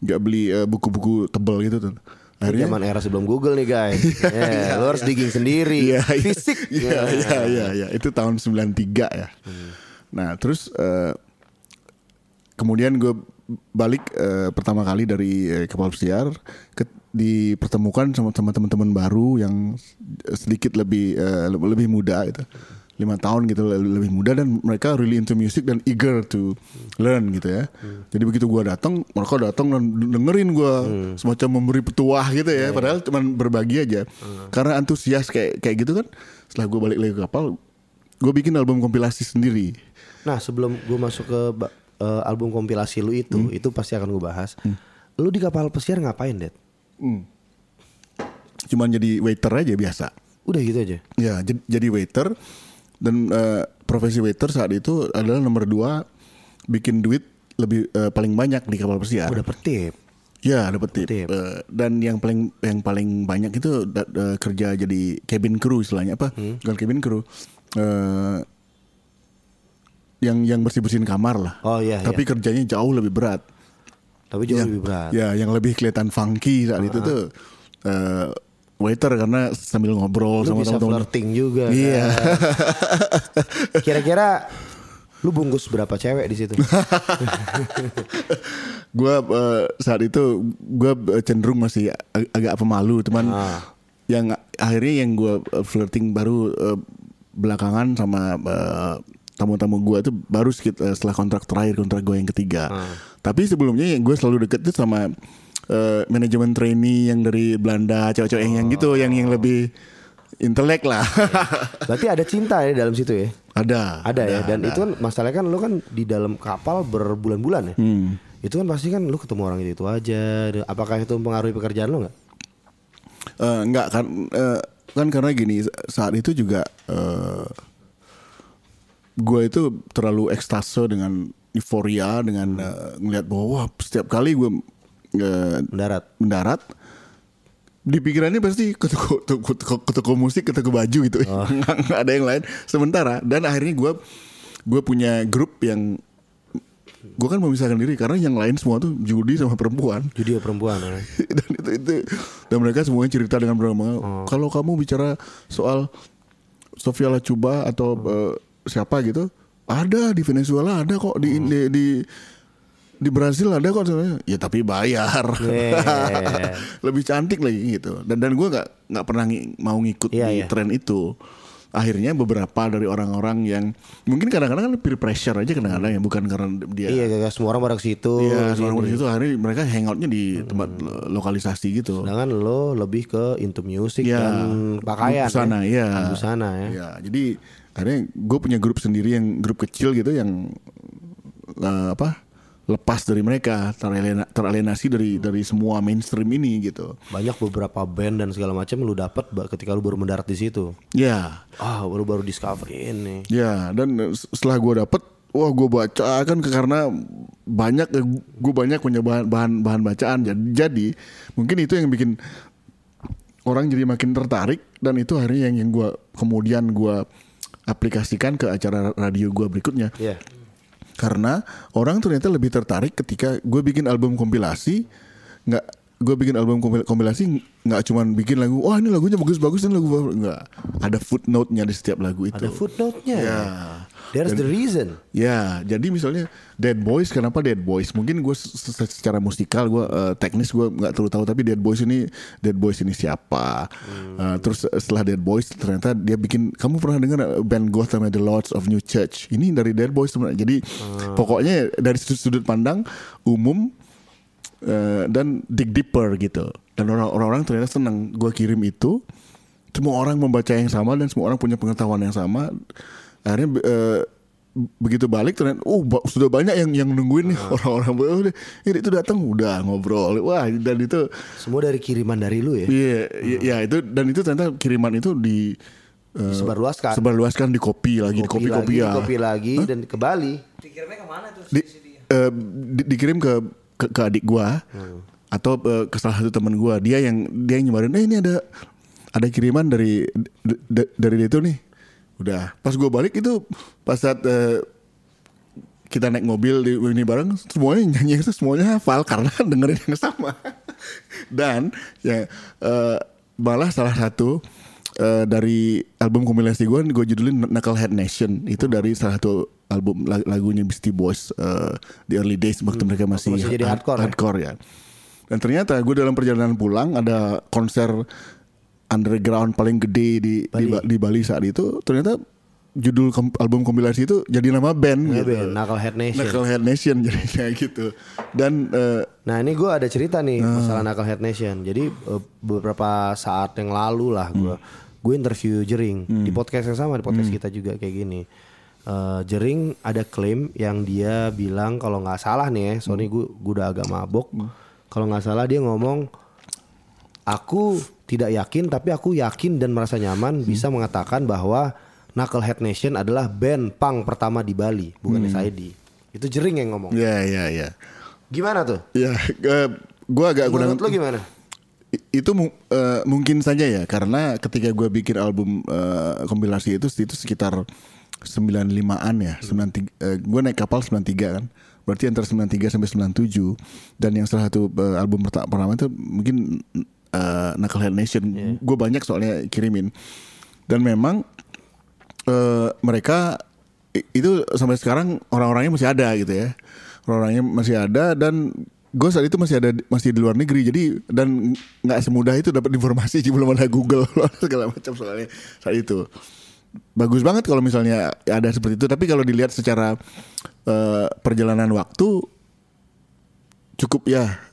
juga beli eh, buku-buku tebel gitu tuh akhirnya Zaman era sebelum Google nih guys. *laughs* Ya, lo harus digging sendiri. Iya, iya. Fisik. *laughs* Iya, Nah. iya, iya, iya. Itu tahun 93 ya. Nah, terus eh, kemudian gue balik eh, pertama kali dari eh, kapal pesiar ke, dipertemukan sama sama teman-teman baru yang sedikit lebih eh, lebih muda gitu. lima tahun gitu le- lebih muda dan mereka really into music dan eager to learn gitu ya. Jadi begitu gua datang, mereka datang dan dengerin gua semacam memberi petuah gitu ya. Padahal cuma berbagi aja. Karena antusias kayak kayak gitu kan. Setelah gua balik lagi ke kapal, gua bikin album kompilasi sendiri. Nah sebelum gue masuk ke eh, album kompilasi lu itu, Hmm. itu pasti akan gue bahas. Lu di kapal pesiar ngapain, Dad? Cuman jadi waiter aja biasa. Udah gitu aja. Ya, jad- jadi waiter dan eh, profesi waiter saat itu adalah nomor dua bikin duit lebih eh, paling banyak di kapal pesiar. Udah pertip. Ya, dapat tip. Tip. Eh, dan yang paling yang paling banyak itu eh, kerja jadi cabin crew istilahnya apa? Bukan cabin crew. Eh, yang yang bersih-bersihin kamar lah. Oh, iya, Tapi kerjanya jauh lebih berat. Tapi jauh Ya, lebih berat. Ya, yang lebih kelihatan funky saat itu tuh eh, waiter karena sambil ngobrol Lu sama bisa teman-teman. flirting juga. Iya. kan? *laughs* Kira-kira lu bungkus berapa cewek di situ? *laughs* Gua eh, saat itu gua eh, cenderung masih ag- agak pemalu, teman. Ah. Yang akhirnya yang gua flirting baru eh, belakangan sama eh, tamu-tamu gua itu baru sedikit eh, setelah kontrak terakhir kontrak gua yang ketiga. Ah. Tapi sebelumnya yang gue selalu deket tuh sama eh, manajemen trainee yang dari Belanda, cewek-cewek yang, yang gitu, yang yang lebih intelek lah. *laughs* Berarti ada cinta ya dalam situ ya? ada. Ada, ya. Dan itu kan masalahnya kan lu kan di dalam kapal berbulan-bulan ya. Hmm. Itu kan pasti kan lu ketemu orang itu, itu aja. Apakah itu mempengaruhi pekerjaan lu nggak? Eh, enggak kan eh, kan karena gini saat itu juga eh gue itu terlalu ekstase dengan euforia dengan eh, ngelihat bahwa wah, setiap kali gue eh, Mendarat. mendarat di pikirannya pasti ke toko, toko, toko, ke toko musik ke toko baju gitu. *laughs* Nggak ada yang lain. Sementara dan akhirnya gue gue punya grup yang gue kan memisahkan diri karena yang lain semua tuh judi sama perempuan. Judi perempuan ya. *laughs* dan itu itu dan mereka semuanya cerita dengan berama kalau kamu bicara soal Sofia Lacuba atau eh, siapa gitu ada di Venezuela ada kok di di, di di Brazil ada kok sebenarnya ya tapi bayar Yeah. *laughs* lebih cantik lagi gitu dan dan gue nggak nggak pernah ngi- mau ngikut Iya, di iya. tren itu akhirnya beberapa dari orang-orang yang mungkin kadang-kadang kan peer pressure aja kadang-kadang ya bukan karena dia Iya, gak semua orang pada ke situ. Iya, Gini. seorang di situ akhirnya mereka hangoutnya di tempat lo- lokalisasi gitu. Sedangkan lo lebih ke into music Iya, dan pakaian busana, ya. iya. Dan Busana ya. Iya, jadi akhirnya gue punya grup sendiri yang grup kecil gitu yang eh, apa lepas dari mereka teralena- teralienasi dari dari semua mainstream ini gitu. Banyak beberapa band dan segala macam lu dapat ketika lu baru mendarat di situ. Ya, Ah, baru baru discover ini. ya dan eh, setelah gue dapet Wah gue baca kan karena banyak gue banyak punya bahan bahan bahan bacaan jadi, jadi mungkin itu yang bikin orang jadi makin tertarik dan itu akhirnya yang yang gue kemudian gue aplikasikan ke acara radio gue berikutnya Iya. Karena orang ternyata lebih tertarik ketika gue bikin album kompilasi nggak gue bikin album kompil- kompilasi nggak cuman bikin lagu wah ini lagunya bagus-bagus dan lagu nggak. Ada footnote-nya di setiap lagu itu. Ada footnote-nya. ya There's the reason. Ya, jadi misalnya Dead Boys, kenapa Dead Boys? Mungkin gue se- se- secara musikal gue eh, teknis gue nggak terlalu tahu, tapi Dead Boys ini Dead Boys ini siapa? Eh, terus setelah Dead Boys ternyata dia bikin, kamu pernah dengar band goth namanya The Lords of New Church? Ini dari Dead Boys sebenarnya. Jadi pokoknya dari sudut, pandang umum eh, dan dig deeper gitu. Dan orang- orang-orang ternyata senang gue kirim itu. Semua orang membaca yang sama dan semua orang punya pengetahuan yang sama. Akhirnya eh, begitu balik ternyata oh sudah banyak yang yang nungguin nih orang-orang. Oh, udah ini itu datang udah ngobrol. Wah dan itu Semua dari kiriman dari lu ya. iya iya iya, itu dan itu ternyata kiriman itu di eh, Disebarluaskan. sebarluaskan di kopi lagi di kopi kopi lagi, ya kopi lagi dan ke Bali. Dikirimnya ke mana tuh? di, eh, di- dikirim ke, ke ke adik gua. Atau eh, ke salah satu teman gua. Dia yang dia yang nyebarin eh ini ada ada kiriman dari d- d- dari dia itu nih udah pas gua balik itu pas saat eh, kita naik mobil di ini bareng semuanya nyanyi itu semuanya hafal karena *laughs* dengerin yang sama *laughs* dan ya eh, malah salah satu eh, dari album kompilasi gue gue judulin Knucklehead Nation itu dari salah satu album lag- lagunya Beastie Boys eh, di early days waktu mereka masih, masih jadi hardcore ya? hardcore ya. Dan ternyata gue dalam perjalanan pulang ada konser underground paling gede di di, Ba- di Bali saat itu ternyata judul kom- album kompilasi itu jadi nama band Ya, gitu. band, Knucklehead Nation. Knucklehead Nation *laughs* jadinya gitu. Dan eh, Nah ini gue ada cerita nih masalah Knucklehead Nation. Jadi eh, beberapa saat yang lalu lah gue gue interview Jering di podcast yang sama di podcast kita juga kayak gini. Eh, Jering ada klaim yang dia bilang kalau nggak salah nih ya, Sony gue gue udah agak mabok. Kalau nggak salah dia ngomong aku tidak yakin tapi aku yakin dan merasa nyaman bisa mengatakan bahwa Knucklehead Nation adalah band punk pertama di Bali, bukan SID. Itu Jering yang ngomong. ya ya ya. Gimana tuh? Ya, eh, gua agak kurang Menurut lo gimana? Itu eh, mungkin saja ya karena ketika gue bikin album eh, kompilasi itu itu sekitar 95-an ya 93 eh, gue naik kapal 93 kan berarti antara 93 sampai 97 dan yang salah satu eh, album perta- pertama itu mungkin eh, Knucklehead Nation. Gue banyak soalnya kirimin. Dan memang eh, mereka itu sampai sekarang orang-orangnya masih ada gitu ya. Orang-orangnya masih ada dan gue saat itu masih ada masih di luar negeri. Jadi dan nggak semudah itu dapat informasi *laughs* belum ada Google *laughs* segala macam soalnya saat itu. Bagus banget kalau misalnya ada seperti itu. Tapi kalau dilihat secara eh, perjalanan waktu cukup ya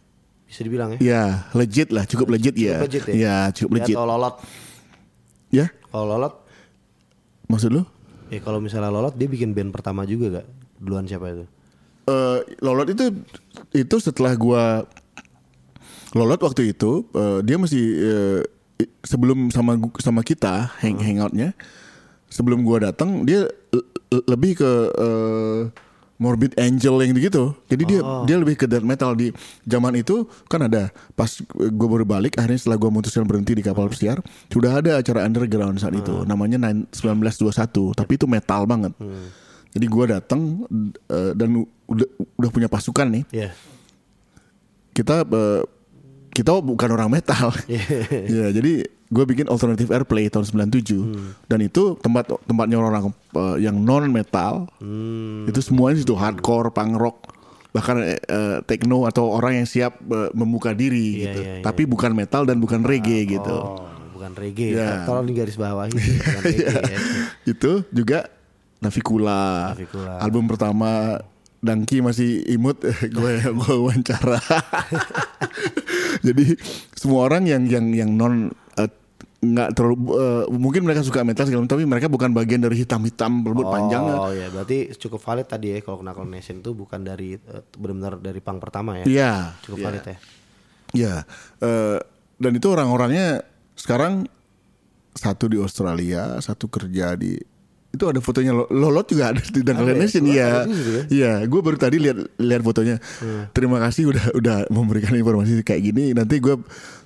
Bisa dibilang ya. ya legit lah cukup legit ya legit ya? ya cukup Ya, legit atau lolot. ya Kalau lolot, maksud lu ya kalau misalnya lolot dia bikin band pertama juga gak? Duluan siapa itu? eh Lolot itu itu setelah gua Lolot waktu itu eh, dia masih i- sebelum sama sama kita hang hangoutnya sebelum gua datang dia le- le- lebih ke eh, Morbid Angel yang gitu. Jadi dia dia lebih ke death metal di zaman itu kan ada pas gue baru balik akhirnya setelah gue memutuskan berhenti di kapal pesiar sudah ada acara underground saat itu namanya Nine- 1921 tapi itu metal banget. Jadi gue datang eh, dan udah udah punya pasukan nih. Iya. Kita eh, kita bukan orang metal. ya, *laughs* jadi gue bikin alternative airplay tahun 97 dan itu tempat tempatnya orang eh, yang non metal. Itu semuanya situ hardcore, punk rock, bahkan eh, techno atau orang yang siap eh, membuka diri Iya, gitu. iya, iya. Tapi bukan metal dan bukan reggae gitu. Oh, bukan reggae. Ya. Tolong di garis bawahi *laughs* bukan reggae ya. itu juga Navikula. Navikula. Album pertama Dangki masih imut *laughs* gue gue wawancara. *laughs* Jadi semua orang yang yang yang non nggak terlalu eh, mungkin mereka suka metal segala tapi mereka bukan bagian dari hitam-hitam berbut panjang. Oh ya, berarti cukup valid tadi ya kalau Knuckle Nation itu bukan dari eh, benar-benar dari pang pertama ya. Iya. Cukup iya. valid ya. Ya, eh, dan itu orang-orangnya sekarang satu di Australia, satu kerja di itu ada fotonya Lo- Lolot juga ada di Dangkal ya? Nation Lolot iya. Iya, gue baru tadi lihat lihat fotonya. Terima kasih udah udah memberikan informasi kayak gini. Nanti gue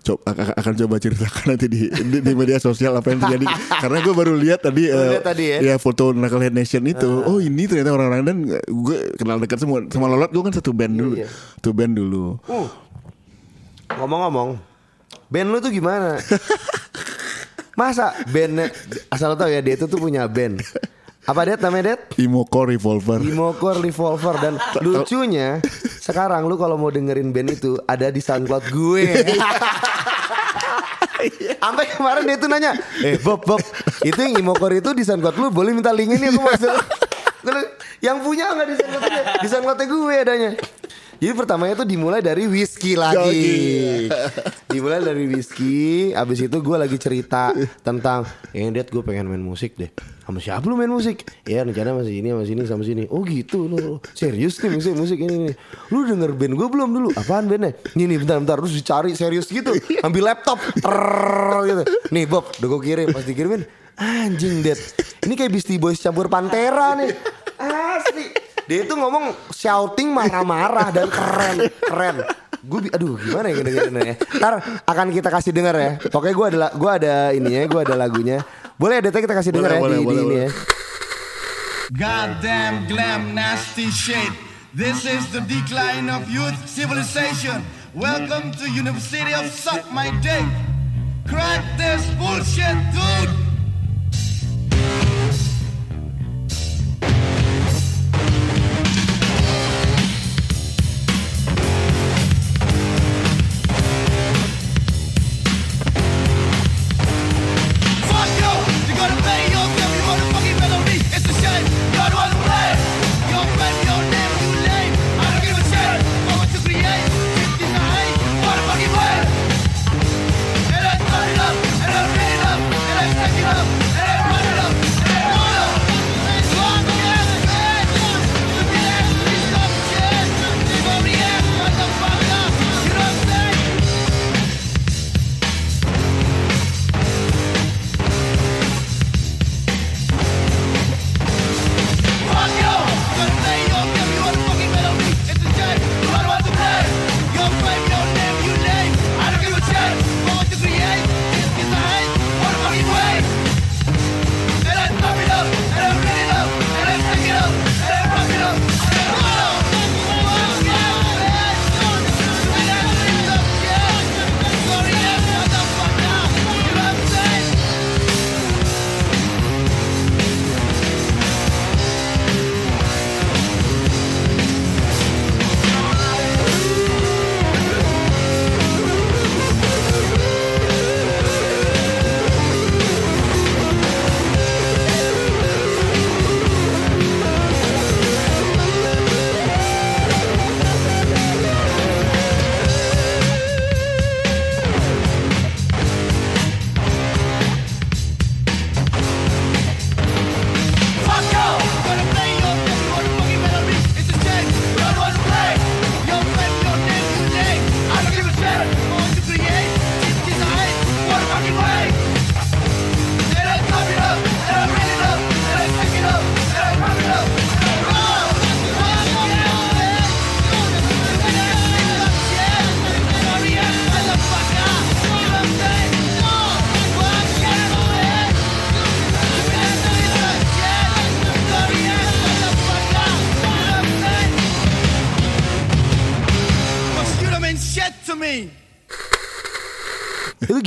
coba akan coba ceritakan nanti di, di, di media sosial apa yang terjadi. *laughs* Karena gue baru lihat tadi lihat tadi ya? foto Knucklehead Nation itu. Oh, ini ternyata orang-orang dan gue kenal dekat semua. Sama Lolot gue kan satu band dulu. Iya. Satu band dulu. Uh. Ngomong-ngomong, band lu tuh gimana? *laughs* Masa bandnya asal lo tau ya dia itu tuh punya band. Apa det namanya det? Imocore Revolver. Imokor Revolver dan lucunya sekarang lu kalau mau dengerin band itu ada di SoundCloud gue. *laughs* Sampai kemarin dia tuh nanya, eh Bob Bob itu yang Imokor itu di SoundCloud lu boleh minta link ini aku masuk. Yang punya nggak di SoundCloud di SoundCloud gue adanya. Jadi pertamanya tuh dimulai dari whisky lagi. *laughs* dimulai dari whisky, abis itu gue lagi cerita tentang, eh Dad gue pengen main musik deh. Sama siapa lu main musik? Ya rencana masih ini sama sini sama sini. Oh gitu lu serius nih musik musik ini nih. Lu denger band gue belum dulu? Apaan bandnya? Ini nih bentar bentar terus dicari serius gitu. Ambil laptop, Trrrr, gitu. Nih Bob, udah gue kirim pas dikirimin. Anjing Dad, ini kayak Beastie Boys campur Pantera nih. Asli. Dia itu ngomong shouting marah-marah dan keren, keren. Gue aduh gimana ya dengerin ya. Ntar akan kita kasih denger ya. Pokoknya gue ada gue ada ininya, gue ada lagunya. Boleh ya Deta kita kasih denger ya Boleh, di, boleh, di ini boleh. ya. Goddamn glam nasty shit. This is the decline of youth civilization. Welcome to University of Suck My Dick. Crack this bullshit, dude.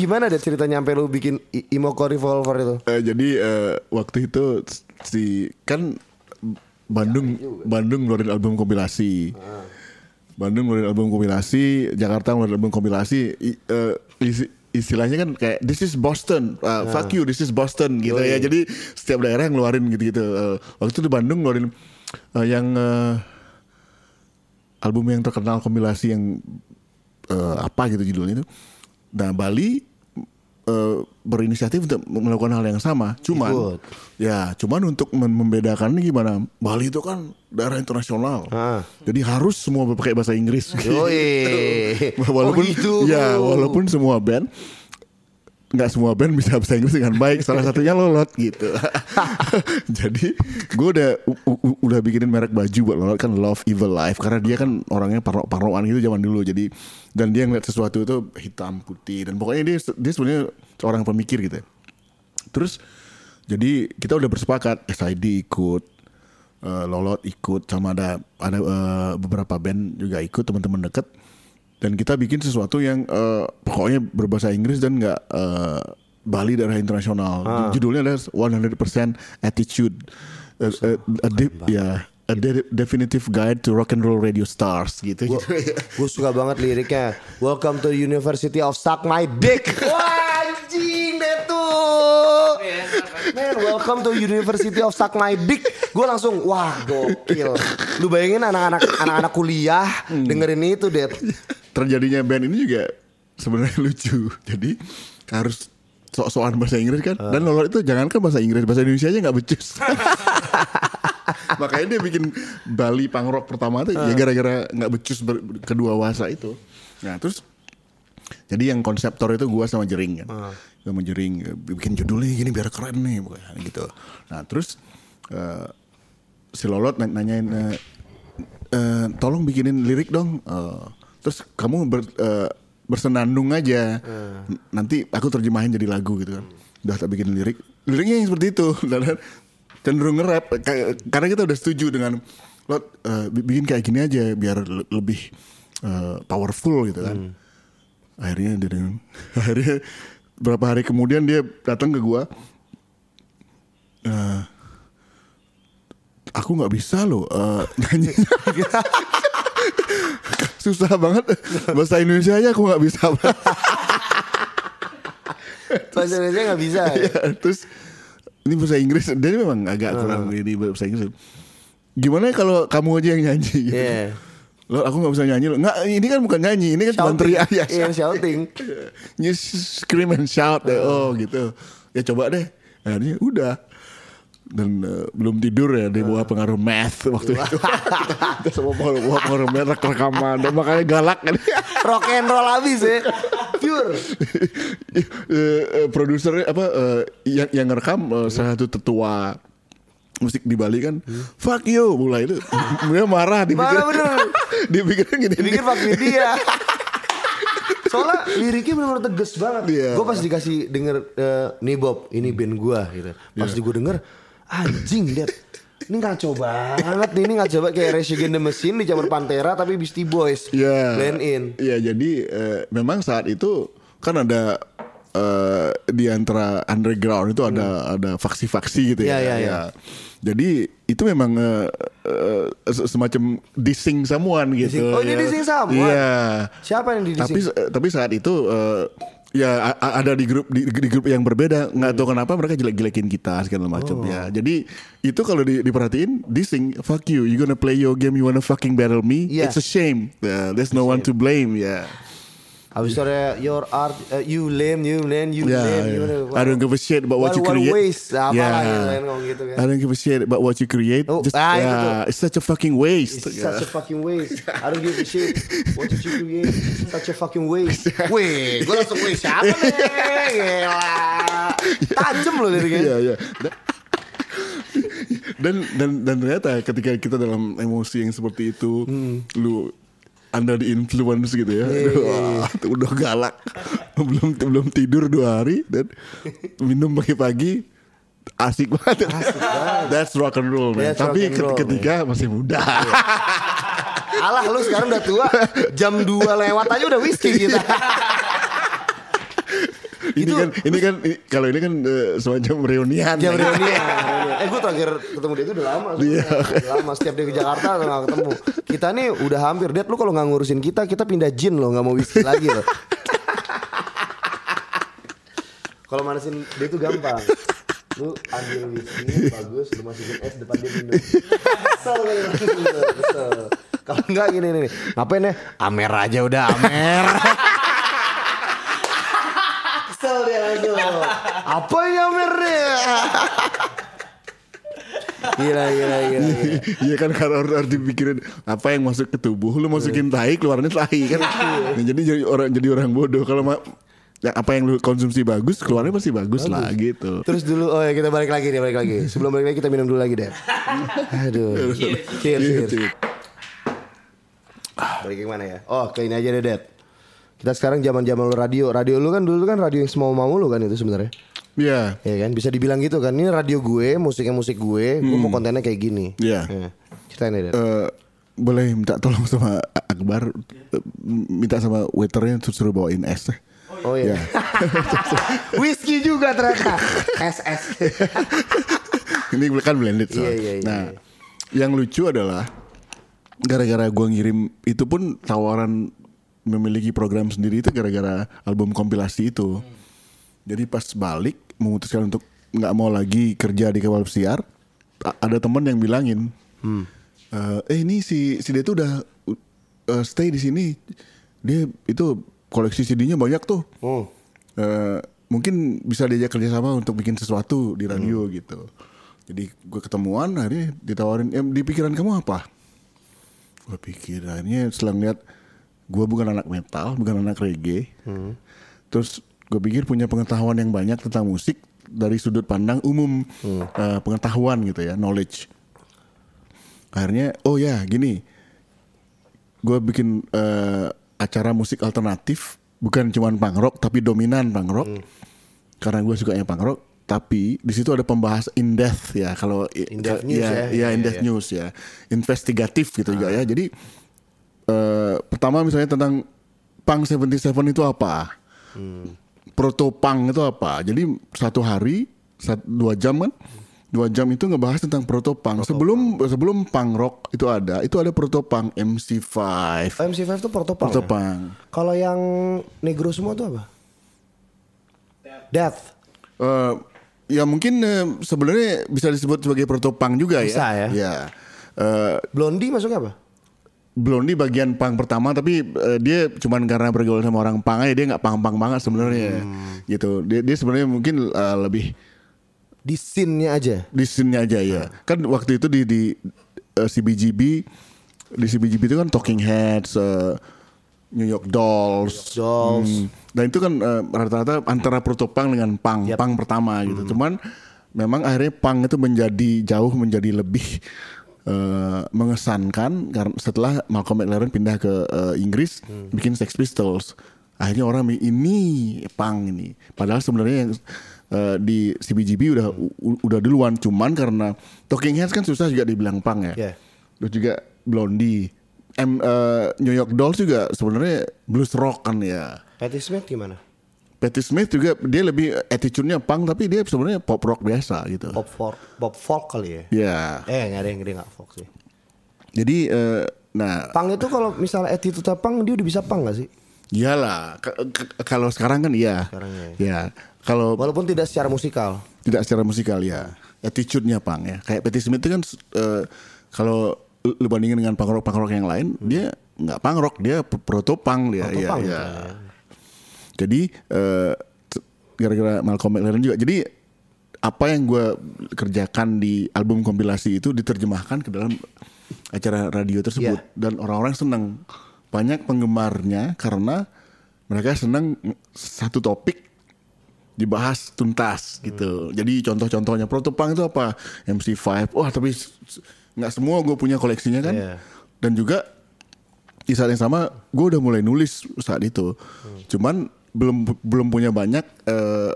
Gimana deh cerita nyampe lu bikin Imoko Revolver itu? Eh, jadi eh, waktu itu si kan Bandung Bandung ngeluarin album kompilasi. Bandung ngeluarin album kompilasi, Jakarta ngeluarin album kompilasi. I- isi- istilahnya kan kayak this is Boston, uh, fuck you, this is Boston gitu ya. Jadi setiap daerah yang ngeluarin gitu-gitu. Eh, waktu itu di Bandung ngeluarin eh, yang eh, album yang terkenal kompilasi yang eh, apa gitu judulnya itu. Nah Bali eh, berinisiatif untuk melakukan hal yang sama. Cuman Ikut. ya, cuman untuk mem- membedakannya gimana? Bali itu kan daerah internasional. Ah. Jadi harus semua pakai bahasa Inggris. Yoi. *laughs* walaupun Oh, gitu. ya walaupun semua band nggak semua band bisa bahasa Inggris dengan baik. Salah satunya lolot gitu. *laughs* *laughs* Jadi gue udah udah bikinin merek baju buat lolot kan Love Evil Life. Karena dia kan orangnya parno parnoan gitu zaman dulu. Jadi dan dia ngeliat sesuatu itu hitam putih dan pokoknya dia dia sebenarnya seorang pemikir gitu ya. terus jadi kita udah bersepakat SID ikut eh, Lolot ikut sama ada ada eh, beberapa band juga ikut teman-teman deket dan kita bikin sesuatu yang eh, pokoknya berbahasa Inggris dan nggak eh, Bali daerah internasional judulnya adalah 100% attitude Eh, eh, a de- ya a de- definitive guide to rock and roll radio stars gitu gitu *laughs* Gue suka banget liriknya. Welcome to University of Suck My Dick. *laughs* Wah anjing deh tuh. Man, welcome to University of Suck My Dick. Gue langsung wah gokil. Lu bayangin anak-anak anak-anak kuliah dengerin itu deh. Terjadinya band ini juga sebenarnya *laughs* lucu. Jadi harus sok-sokan bahasa Inggris kan. Dan Lolot itu jangan kan bahasa Inggris, bahasa Indonesia aja nggak becus. *laughs* Makanya dia bikin Bali punk rock pertama tuh ya gara-gara nggak becus ber- kedua wasa itu. Nah terus jadi yang konseptor itu gua sama Jering kan. Gua sama Jering eh, bikin judulnya gini biar keren nih pokoknya gitu. Nah terus eh, si Lolot na- nanyain eh, eh, tolong bikinin lirik dong. Eh, terus kamu ber, eh, bersenandung aja. N- Nanti aku terjemahin jadi lagu gitu kan. Udah tak bikin lirik. Liriknya yang seperti itu. *laughs* Dan cenderung nge-rap karena kita udah setuju dengan Lot eh, bi- bikin kayak gini aja biar le- lebih eh, powerful gitu kan. Akhirnya dia dengan- *laughs* akhirnya berapa hari kemudian dia datang ke gua. Eh, aku nggak bisa loh eh, *laughs* nyanyi susah banget bahasa Indonesia aja aku nggak bisa Bahasa Indonesia nggak bisa. Ya, terus ini bahasa Inggris dia memang agak kurang ini bahasa Inggris gimana kalau kamu aja yang nyanyi gitu. Iya. Lo aku nggak bisa nyanyi lo. Nggak, ini kan bukan nyanyi, ini kan cuma teriak ya. Iya shouting. *laughs* You scream and shout deh. Oh gitu. Ya coba deh. Akhirnya udah. Dan eh, belum tidur ya di bawah pengaruh math waktu *laughs* itu. Kita semua bawah pengaruh math rek- rekaman dan makanya galak kan. *laughs* Rock and roll habis ya. Pure. *laughs* Eh, eh, produsernya apa eh, yang yang ngerekam eh, salah satu tetua musik di Bali kan fuck you mulai itu dia marah dipikir Marah dipikir gini Dipikir Pak dia. Soalnya liriknya benar-benar tegas banget. Iya. Gue pas dikasih denger eh, nih Bob, ini band gue gitu. Pas di gue denger, anjing Dad. Ini ngaco banget nih, ini ngaco banget kayak Rage Against the Machine dicampur Pantera tapi Beastie Boys. Iya. Blend in. Iya, jadi eh, memang saat itu kan ada eh, di antara underground itu ada ada faksi-faksi gitu Iya, ya. iya, iya. Ya. Jadi itu memang eh, se- semacam dissing someone gitu. Oh, ini ya. dissing someone? Iya. Siapa yang di Tapi tapi saat itu eh, ya ada di grup di, di grup yang berbeda. Nggak tahu kenapa mereka jelek-jelekin kita segala macam. Oh. ya jadi itu kalau di, diperhatiin dissing fuck you. You gonna play your game you wanna fucking battle me? Yeah. it's a shame. Uh, there's no one to blame. Ya Habis itu ada your art, uh, you lame, you lame, you Yeah, lame. yeah. you- I don't give a shit about what, you What- what create. waste, apalah Yeah. gitu kan, ngomong gitu kan. I don't give a shit about what you create. Oh, Just, ah, yeah, tuh. it's such a fucking waste. It's Yeah. such a fucking waste. *laughs* I don't give a shit. What did you create? Such a fucking waste. *laughs* Wih, gue langsung wih siapa nih? *laughs* Gila. Tajem loh liriknya. Iya, iya. Da- Dan dan dan ternyata ketika kita dalam emosi yang seperti itu, Hmm. lu under the influence gitu ya, Iya, Wah, itu udah galak, *laughs* belum belum tidur dua hari dan minum pagi-pagi asik banget. That's rock and roll, man. That's Tapi and roll, ketika masih muda. Alah lu sekarang udah tua, jam 2 lewat aja udah whisky *laughs* kita. Ini Itu- kan ini kan ini- kalau ini kan eh, semacam reunian. Ya. reunian. Eh gue terakhir ketemu dia itu udah lama. Iya. Udah lama setiap dia ke Jakarta gak ketemu. Kita nih udah hampir. Dad lu kalau nggak ngurusin kita, kita pindah jin loh, nggak mau whisky lagi loh. kalau manasin dia itu gampang. Lu ambil whisky bagus, lu masukin es depan dia minum. Kesel kan, kesel, kesel. Kalau enggak gini nih, ngapain ya? Amer aja udah Amer. Kesel dia langsung. Apa yang *laughs* Amer deh? Gila, gila, gila, gila. Iya kan karena harus, harus dipikirin apa yang masuk ke tubuh, lu masukin tai keluarnya tai kan. *laughs* Nah, jadi jadi orang jadi orang bodoh kalau ma- ya, apa yang lu konsumsi bagus keluarnya pasti bagus, lah gitu. Terus dulu, oh ya kita balik lagi nih, balik lagi. Sebelum balik lagi kita minum dulu lagi deh. Aduh. Cheers, cheers. Gitu. Balik ke mana ya? Oh, ke ini aja deh, Dad. Kita sekarang zaman-zaman lu radio. Radio lu kan dulu kan radio yang semau mau lu kan itu sebenarnya. Iya. Ya kan, bisa dibilang gitu kan. Ini radio gue, musiknya musik gue, gue mau kontennya kayak gini. Iya. Ya. Ceritain deh. Eh, boleh minta tolong sama Akbar minta sama waiternya suruh bawain es Oh iya. *laughs* Whisky juga ternyata. SS. *laughs* ini kan blended Iya, soalnya. iya, iya, nah iya. yang lucu adalah gara-gara gua ngirim itu pun tawaran memiliki program sendiri itu gara-gara album kompilasi itu jadi pas balik memutuskan untuk nggak mau lagi kerja di kawal pesiar ada teman yang bilangin eh eh ini si si dia tuh udah uh, stay di sini dia itu koleksi CD-nya banyak tuh Hmm. Eh, mungkin bisa diajak kerjasama untuk bikin sesuatu di radio gitu. Jadi gue ketemuan akhirnya ditawarin, em di pikiran kamu apa? Gue pikir akhirnya setelah ngeliat gue bukan anak metal, bukan anak reggae. Terus gue pikir punya pengetahuan yang banyak tentang musik dari sudut pandang umum eh, pengetahuan gitu ya, knowledge. Akhirnya, oh ya gini, gue bikin eh, acara musik alternatif bukan cuman punk rock tapi dominan punk rock. Karena gue sukanya punk rock tapi di situ ada pembahas in depth ya. Kalau In depth news ya. ya, Iya, in depth iya. news ya. Investigatif gitu juga ya. Jadi eh, pertama misalnya tentang punk 77 itu apa? Proto punk itu apa jadi satu hari sat- dua jam kan dua jam itu ngebahas tentang proto punk sebelum sebelum punk rock itu ada itu ada proto punk MC5 MC5 tuh protopang. proto ya? punk Kalau yang negro semua tuh apa? Death. Eh, ya mungkin eh, sebenarnya bisa disebut sebagai proto punk juga Bisa ya. ya Eh, Blondie masuknya apa? Blondie bagian punk pertama tapi eh, dia cuman karena bergaul sama orang punk aja dia nggak punk-punk banget sebenarnya Hmm. gitu dia dia sebenarnya mungkin eh, lebih Di scene-nya aja. di scene-nya aja ya. Kan waktu itu di di eh, CBGB di CBGB itu kan Talking Heads, eh, New York Dolls. Dolls. Hmm. Dan itu kan rata-rata antara proto punk dengan punk, Yap. punk pertama gitu. Cuman memang akhirnya punk itu menjadi jauh menjadi lebih eh, mengesankan karena setelah Malcolm McLaren pindah ke eh, Inggris bikin Sex Pistols. Akhirnya orang ini punk ini. Padahal sebenarnya yang eh, di CBGB udah u- udah duluan cuman karena Talking Heads kan susah juga dibilang punk ya. Iya. Terus juga Blondie. M, eh, New York Dolls juga sebenarnya blues rock kan ya. Patti Smith gimana? Patti Smith juga dia lebih attitude-nya punk tapi dia sebenarnya pop rock biasa gitu. Pop folk, pop folk kali ya? Ya. Eh nggak ada yang gede nggak folk sih. Jadi eh, nah Pang itu kalau misalnya attitude pang dia udah bisa pang gak sih? iyalah kalau sekarang kan iya. Sekarang ya. Ya. Kalau Walaupun tidak secara musikal. tidak secara musikal ya. Attitude-nya punk ya. Kayak Patti Smith itu kan eh, kalau lu bandingin dengan punk rock punk rock yang lain, dia nggak punk rock, dia proto punk dia. Proto Iya, punk iya. misalnya. Jadi eh, t- gara-gara Malcolm McLaren juga. Jadi apa yang gue kerjakan di album kompilasi itu diterjemahkan ke dalam acara radio tersebut Iya. dan orang-orang senang. Banyak penggemarnya karena mereka senang satu topik dibahas tuntas gitu. Jadi contoh-contohnya protopang itu apa? MC5. Wah, tapi nggak semua gue punya koleksinya kan. Iya. Dan juga di saat yang sama gue udah mulai nulis saat itu. Cuman belum belum punya banyak eh,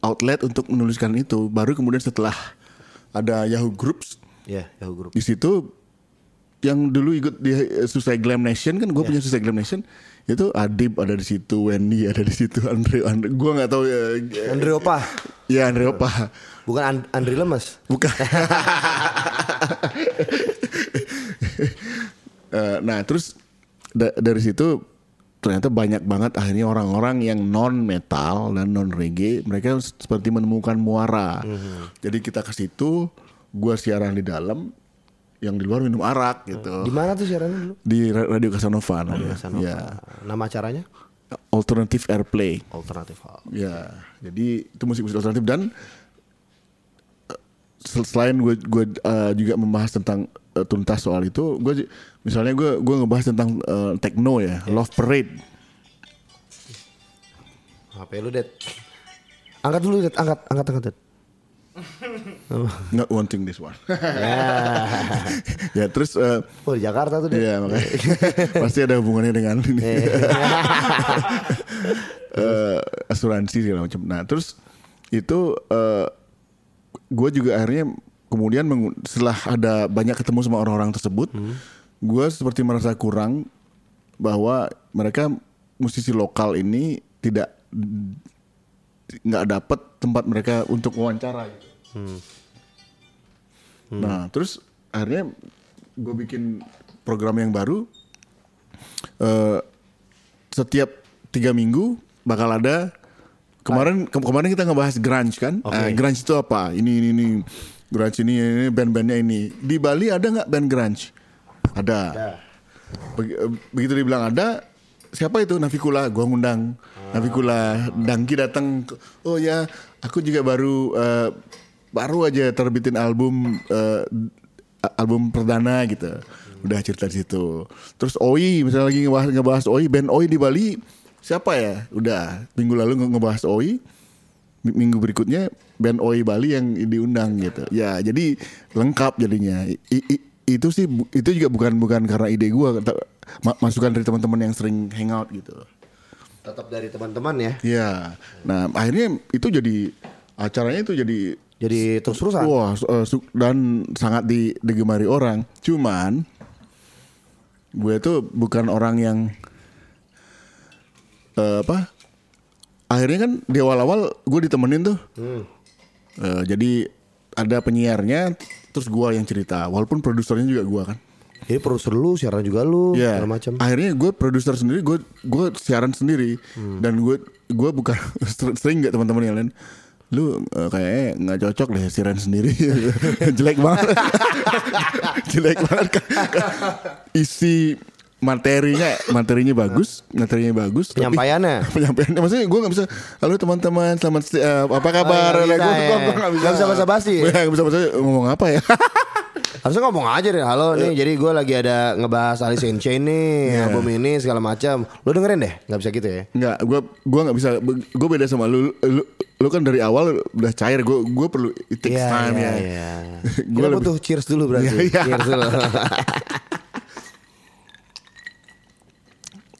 outlet untuk menuliskan itu. Baru kemudian setelah ada Yahoo Groups Ya, Yahoo Group. di situ yang dulu ikut di eh, Suicide Glam Nation kan gue punya Suicide Glam Nation itu Adib ada di situ, Wendy ada di situ, Andre, Andre gue nggak tahu ya. Andre Opa. Ya Andre Opa. Bukan And- Andri Lemes. Bukan. *laughs* Nah terus da- dari situ ternyata banyak banget akhirnya orang-orang yang non metal dan non reggae mereka seperti menemukan muara. Jadi kita ke situ, gua siaran di dalam, yang di luar minum arak gitu. Di mana tuh siarannya dulu? Di Ra- Radio Casanova namanya. Casanova. Ya. Nama acaranya? Alternative Airplay. Alternatif Hall. Ya, jadi itu musik-musik alternatif dan eh, sel- selain gue gue eh, juga membahas tentang eh, tuntas soal itu, gue misalnya gue gue ngebahas tentang eh, techno ya, Love Parade. HP lu, Det. Angkat dulu, Det. Angkat, angkat, angkat, Det. *laughs* Not wanting this one. Ya. *laughs* ya terus eh, Oh, di Jakarta tuh, Det. Iya makanya *laughs* pasti ada hubungannya dengan ini Eh, asuransi segala macam. Nah terus itu gue juga akhirnya kemudian setelah ada banyak ketemu sama orang-orang tersebut, gue seperti merasa kurang bahwa mereka musisi lokal ini tidak nggak dapat tempat mereka untuk wawancara. Gitu. Nah, terus akhirnya gue bikin program yang baru. eh setiap tiga minggu bakal ada. Kemarin ke- kemarin kita ngebahas grunge kan. Eh, grunge itu apa? Ini ini ini. Grunge ini, ini band-bandnya ini. Di Bali ada nggak band grunge? Ada. Eh, Begitu dibilang ada, siapa itu Navikula? Gua ngundang Navikula. Dangki datang. Oh ya, aku juga baru eh, baru aja terbitin album eh, album perdana gitu. Udah cerita di situ. Terus Oi misalnya lagi ngebahas ngebahas Oi, band Oi di Bali siapa ya? Udah minggu lalu nge- ngebahas Oi. Mi- Minggu berikutnya band Oi Bali yang diundang gitu. Ya, jadi lengkap jadinya. I- i- itu sih itu juga bukan bukan karena ide ma- masukan dari teman-teman yang sering hangout gitu. Tetap dari teman-teman ya. Iya. Nah, akhirnya itu jadi acaranya itu jadi Jadi terus-terusan. Wah, eh, dan sangat di, digemari orang. Cuman gue tuh bukan orang yang eh, apa? Akhirnya kan di awal-awal gue ditemenin tuh. Eh, jadi ada penyiarnya, terus gue yang cerita. Walaupun produsernya juga gue kan. Jadi produser lu, siaran juga lu, Iya. segala macam. Akhirnya gue produser sendiri, gue gue siaran sendiri dan gue gue bukan *laughs* sering nggak teman-teman yang lain. Lu eh, kayaknya nggak cocok deh siaran sendiri, *laughs* jelek banget, *laughs* jelek banget. Isi materinya materinya bagus, materinya bagus. tapi- Penyampaiannya? *laughs* penyampaiannya maksudnya gue nggak bisa. Halo teman-teman, selamat eh, apa kabar? nggak bisa Gue- ya. gue nggak bisa. Nggak bisa basa-basi ya? Nggak bisa basa ngomong apa ya? *laughs* Harusnya ngomong aja deh, halo nih, jadi gue lagi ada ngebahas Alice in Chains nih, Iya. album ini segala macam. Lu dengerin deh, nggak bisa gitu ya? Nggak, gue gua nggak bisa. Gue beda sama lu. Lu, lu kan dari awal udah cair. Gue gue perlu it takes Iya, time iya, ya. iya. *laughs* Kita lebih- butuh cheers dulu berarti. Iya, iya. Cheers dulu.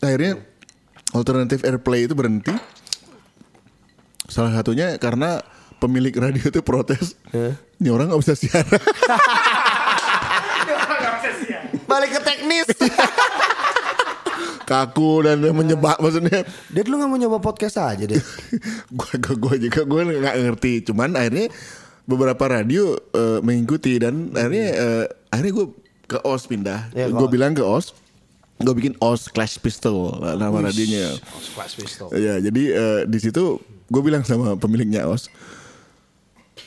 Akhirnya alternative airplay itu berhenti. Salah satunya karena pemilik radio itu protes. Ini orang nggak bisa siaran. Balik ke teknis. Kaku dan menyebak maksudnya. Dad lu gak mau nyoba podcast aja deh. *laughs* gue gue juga gue nggak ngerti. Cuman akhirnya beberapa radio eh, mengikuti dan akhirnya eh, akhirnya gue ke OS pindah. Ke gue bilang ke OS. Gue bikin OS Clash Pistol nama radionya. Class Pistol. Ya, jadi eh, di situ gue bilang sama pemiliknya OS,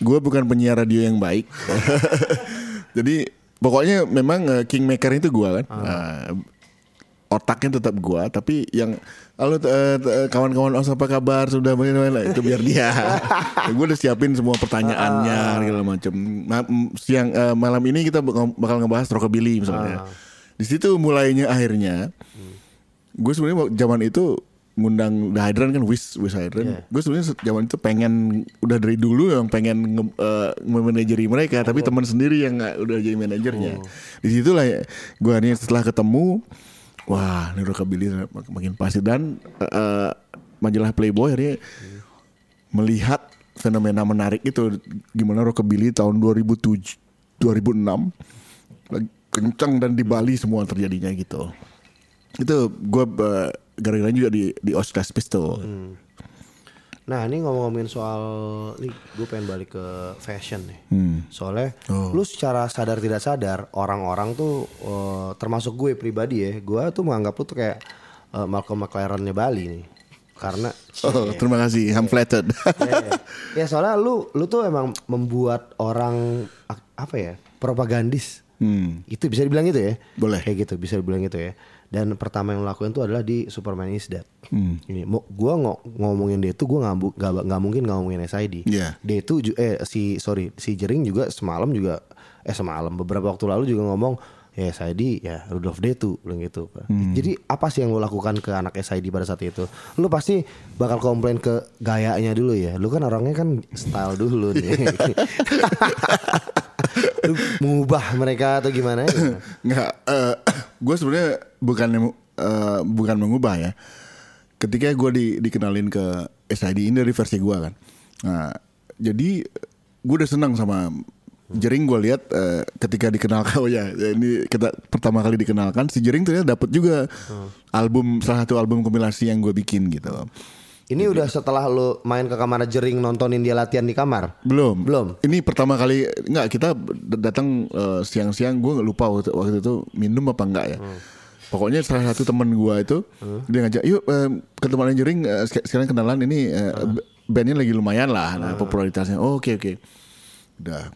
gue bukan penyiar radio yang baik. *laughs* jadi pokoknya memang eh, kingmaker itu gue kan. Nah, otaknya tetap gue, tapi yang halo eh, kawan-kawan OS apa kabar sudah bagaimana itu biar dia. *laughs* gue udah siapin semua pertanyaannya segala macam. Siang eh, malam ini kita bak- bakal ngebahas rockabilly misalnya. Di situ mulainya akhirnya gue sebenarnya zaman itu ngundang The Hydran kan Wis Wis Hydran. Gue sebenarnya se- zaman itu pengen udah dari dulu yang pengen nge, eh, memanajeri mereka, tapi teman sendiri yang nggak udah jadi manajernya. Di situlah ya, gue akhirnya setelah ketemu, wah ini rockabilly mak- makin pasti dan eh, majalah Playboy akhirnya melihat fenomena menarik itu. Gimana rockabilly tahun 2007 2006 lagi- kencang dan di Bali semua terjadinya gitu. Itu gue uh, gara-gara juga di di Oscar Pistol. Nah ini ngomong-ngomongin soal Nih gue pengen balik ke fashion nih Soalnya lu secara sadar tidak sadar Orang-orang tuh eh, Termasuk gue pribadi ya Gue tuh menganggap lu tuh kayak eh, Malcolm McLaren-nya Bali nih Karena Oh, terima kasih. I'm flattered. ya, ya. Ya, soalnya lu lu tuh emang membuat orang apa ya propagandis. Itu bisa dibilang gitu ya? Boleh. Kayak gitu bisa dibilang gitu ya. Dan pertama yang lakuin itu adalah di Superman is Dead. Ini mau gua ngo- ngomongin dia itu gua nggak nggak nggak mungkin ngomongin SID. Iya. Dia itu eh si sorry si Jering juga semalam juga eh semalam beberapa waktu lalu juga ngomong ya SID ya Rudolf Detu bilang gitu. Jadi apa sih yang lo lakukan ke anak SID pada saat itu? Lo pasti bakal komplain ke gayanya dulu ya. Lu kan orangnya kan style dulu nih. *laughs* Lu mengubah mereka atau gimana? ya? Nggak, *clears throat* gue sebenarnya bukan eh, bukan mengubah ya. Ketika gue di, dikenalin ke SID ini dari versi gue kan. Nah, jadi gue udah senang sama Jering gue lihat eh, ketika dikenalkan *laughs* oh ya ini kita pertama kali dikenalkan si Jering ternyata dapat juga album salah satu album kompilasi yang gue bikin gitu. Ini udah setelah lu main ke kamar Jering nontonin dia latihan di kamar. Belum. Belum. Ini pertama kali nggak kita datang eh, siang-siang gue lupa waktu, waktu itu minum apa enggak ya. Pokoknya salah satu temen gue itu dia ngajak yuk eh, ke tempat jering eh, sek- sekarang kenalan ini eh, b- bandnya lagi lumayan lah nah, popularitasnya. Oh, Oke oke. Udah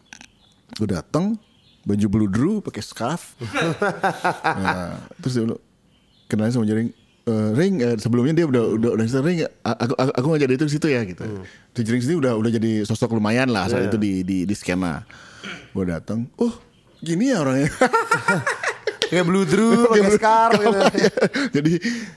gue datang baju bludru pakai scarf. *laughs* nah, terus dia bilang, kenalan sama jering "Eh, ring eh, sebelumnya dia udah udah udah cerita, ring aku aku, aku ngajak dia itu ke situ ya gitu. Di Jering sini udah udah jadi sosok lumayan lah saat itu di di di skena. Gue datang, oh gini ya orangnya. *laughs* Kayak bludru, pakai scarf gitu. *laughs* jadi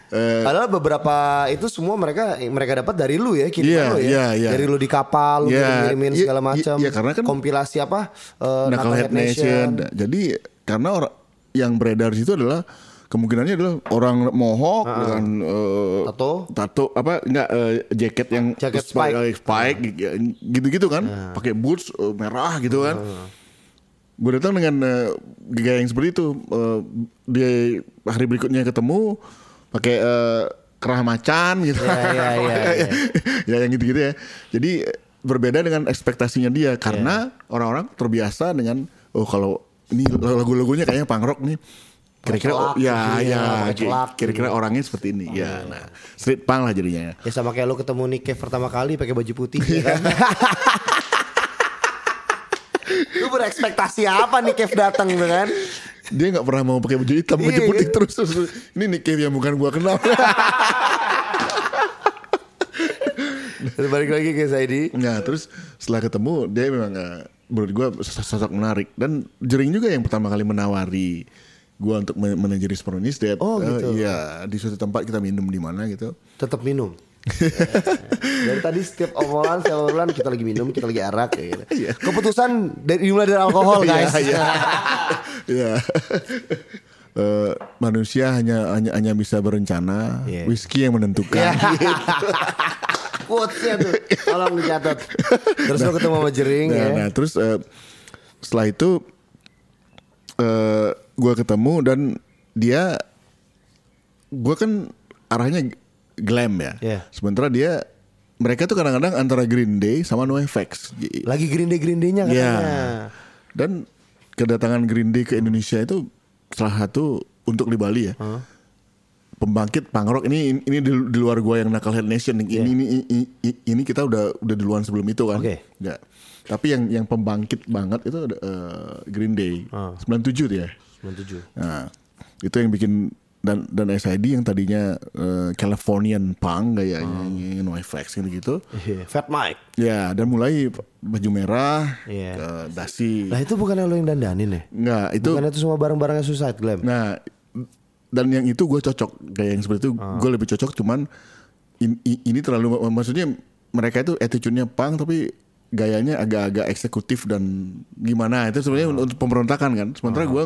eh, Padahal beberapa itu semua mereka mereka dapat dari lu ya, kiriman Iya, lu ya. iya, iya. Dari lu di kapal, lu Iya, ngirimin iya, segala iya, macam. iya, karena kan- kompilasi apa? eh, Knucklehead Nation. Jadi karena orang yang beredar situ adalah kemungkinannya adalah orang mohawk dengan eh, Tato. tato apa enggak eh, jaket yang Jaket spike, spike. spike gitu-gitu kan pakai boots eh, merah gitu kan gue datang dengan eh, gaya yang seperti itu Eh, dia hari berikutnya ketemu pakai eh, kerah macan gitu Iya, iya, *laughs* iya, iya. ya yang gitu-gitu ya jadi berbeda dengan ekspektasinya dia karena Iya. orang-orang terbiasa dengan oh kalau ini lagu-lagunya kayaknya punk rock nih kira-kira oh, ya gitu ya, ya celak kira-kira gitu. orangnya seperti ini ya nah street punk lah jadinya Ya sama kayak lu ketemu Nick Cave pertama kali pakai baju putih *laughs* ya kan. Berekspektasi apa nih Cave datang gitu kan? dia nggak pernah mau pakai baju hitam baju Iya, putih iya. terus, terus ini Nick Cave yang bukan gua kenal balik lagi ke Saidi. Nah terus setelah ketemu dia memang eh, menurut gue sosok menarik dan Jering juga yang pertama kali menawari gue untuk men- manajeri Superman is Dead. Oh, Eh, gitu. Iya di suatu tempat kita minum di mana gitu. Tetap minum. *laughs* dari tadi setiap obrolan setiap obrolan kita lagi minum kita lagi arak kayak gitu. Keputusan dari dimulai dari alkohol guys. Iya, iya. *laughs* Iya. Eh, manusia hanya hanya hanya bisa berencana, Iya. whisky yang menentukan. *laughs* Quotesnya tuh tolong dicatat. Terus lu ketemu sama Jering Nah, ya. nah, terus eh, setelah itu eh gue ketemu dan dia gue kan arahnya glam ya. Iya. Sementara dia mereka tuh kadang-kadang antara Green Day sama NoFX. Lagi grinde grindenya Iya. katanya. Dan kedatangan Green Day ke Indonesia itu salah satu untuk di Bali ya. Pembangkit punk rock ini ini di, di luar gua yang Knucklehead Nation ini, ini, ini ini ini kita udah udah duluan sebelum itu kan. Oke. Ya. Tapi yang yang pembangkit banget itu ada, eh, Green Day. 97 tuh ya. 97. Nah, itu yang bikin dan dan SID yang tadinya eh, Californian punk gayanya oh. NoFX gitu-gitu. Iya, Fat Mike. Ya, dan mulai baju merah, Iya. ke dasi. Lah itu bukan lo yang dandanin ya? Enggak, itu Bukan itu semua barang-barangnya Suicide Glam. nah dan yang itu gue cocok kayak yang seperti itu gue lebih cocok cuman in- i- ini terlalu maksudnya mereka itu attitude-nya punk tapi gayanya agak-agak eksekutif dan gimana itu sebenarnya untuk pemberontakan kan sementara gue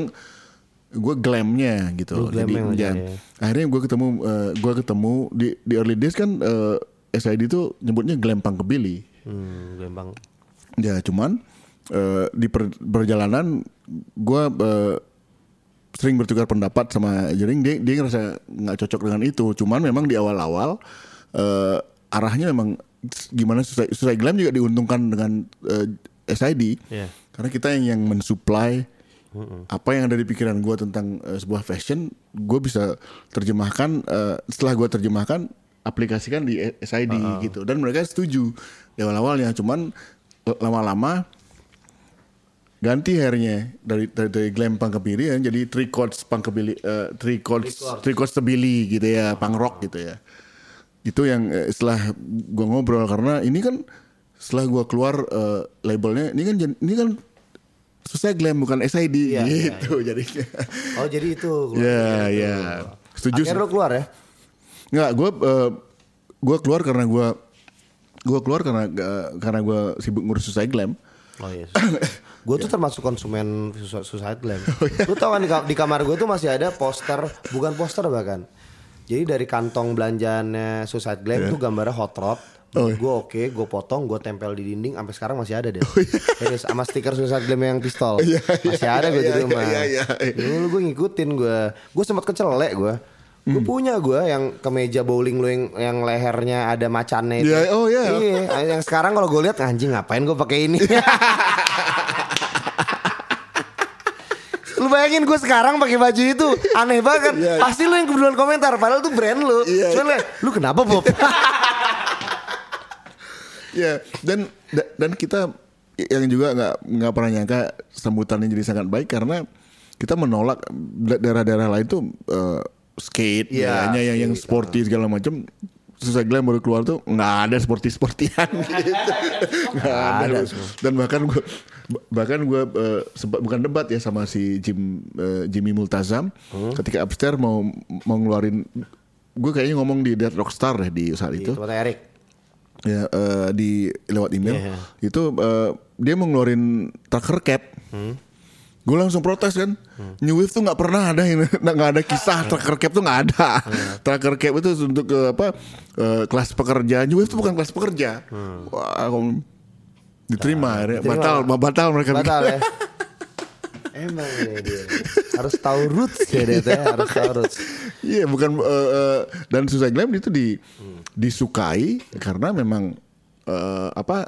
gue glamnya gitu Lu aja, ya. ya. akhirnya gue ketemu eh, gue ketemu di di early days kan eh, SID itu nyebutnya glam punkabilly Hmm, gampang. Ya cuman eh, di per- perjalanan gue sering bertukar pendapat sama Jering dia dia ngerasa nggak cocok dengan itu cuman memang di awal-awal eh, arahnya memang gimana Suicide, Suicide Glam juga diuntungkan dengan eh, SID Iya. karena kita yang yang mensuplai apa yang ada di pikiran gue tentang eh, sebuah fashion gue bisa terjemahkan eh, setelah gue terjemahkan aplikasikan di SID gitu. Dan mereka setuju. Di awal-awalnya cuman lama-lama ganti hairnya dari dari, dari glam punkabilly ya, jadi three chords punkabilly eh, three chords three chords billy gitu ya punk rock gitu ya. Itu yang setelah gua ngobrol. Karena ini kan setelah gua keluar eh, labelnya ini kan ini kan susah glam bukan SID Iya, iya, gitu jadinya Oh jadi itu. ya ya setuju Akhirnya lu keluar ya? Nggak, gue gue keluar karena gue gue keluar karena eh, karena gue sibuk ngurus Suicide Glam. Oh iya. *coughs* gue tuh termasuk konsumen Suicide Glam. *laughs* Oh, iya. Lu tau kan di, ka- di kamar gue tuh masih ada poster, bukan poster bahkan. Jadi dari kantong belanjaannya Suicide Glam tuh gambarnya hot rod. Iya. Oh, iya. Gue oke, gue potong, gue tempel di dinding, sampai sekarang masih ada deh. Oh, iya. Ini sama stiker Suicide Glam yang pistol, Iya, masih iya, ada gue di iya, rumah. iya, iya, iya. Dulu gue ngikutin gue, gue sempat kecelek gue. Gue Hmm. punya gue yang kemeja bowling lu yang, yang lehernya ada macannya itu. Iya, oh, iya. Iya, yang sekarang kalau gue lihat anjing ngapain gue pakai ini. *laughs* lu bayangin gue sekarang pakai baju itu aneh banget. Iya. Pasti lu yang keduluan komentar padahal tuh brand lu. Iya. Cuman lu, lu kenapa Bob? *laughs* Ya dan da- dan kita yang juga nggak nggak pernah nyangka sambutannya jadi sangat baik karena kita menolak da- daerah-daerah lain tuh eh, skate, Iya, gayanya yang yang sporty segala macam. Susah Glam baru keluar tuh nggak ada sporty sportian gitu. *laughs* Nggak ada. Dan bahkan gue bahkan gue eh, sempat bukan debat ya sama si Jim eh, Jimmy Multazam ketika upstairs mau mau ngeluarin gue kayaknya ngomong di Dead Rockstar deh di saat itu Itu Erik. Ya eh, di lewat email. Iya. itu eh, dia mau ngeluarin trucker cap. Gue langsung protes kan. New Wave tuh nggak pernah ada ini. *laughs* Nggak ada kisah. Trucker cap tuh nggak ada. *laughs* Trucker cap itu untuk eh, apa eh, kelas pekerja. New Wave tuh bukan kelas pekerja. Wah kalau diterima, akhirnya. diterima. batal batal mereka. Batal ya. *laughs* Emang ya dia. Harus tahu roots ya dia teh, harus tahu roots. Iya bukan eh, eh, dan Susah Glam itu di disukai karena memang eh, apa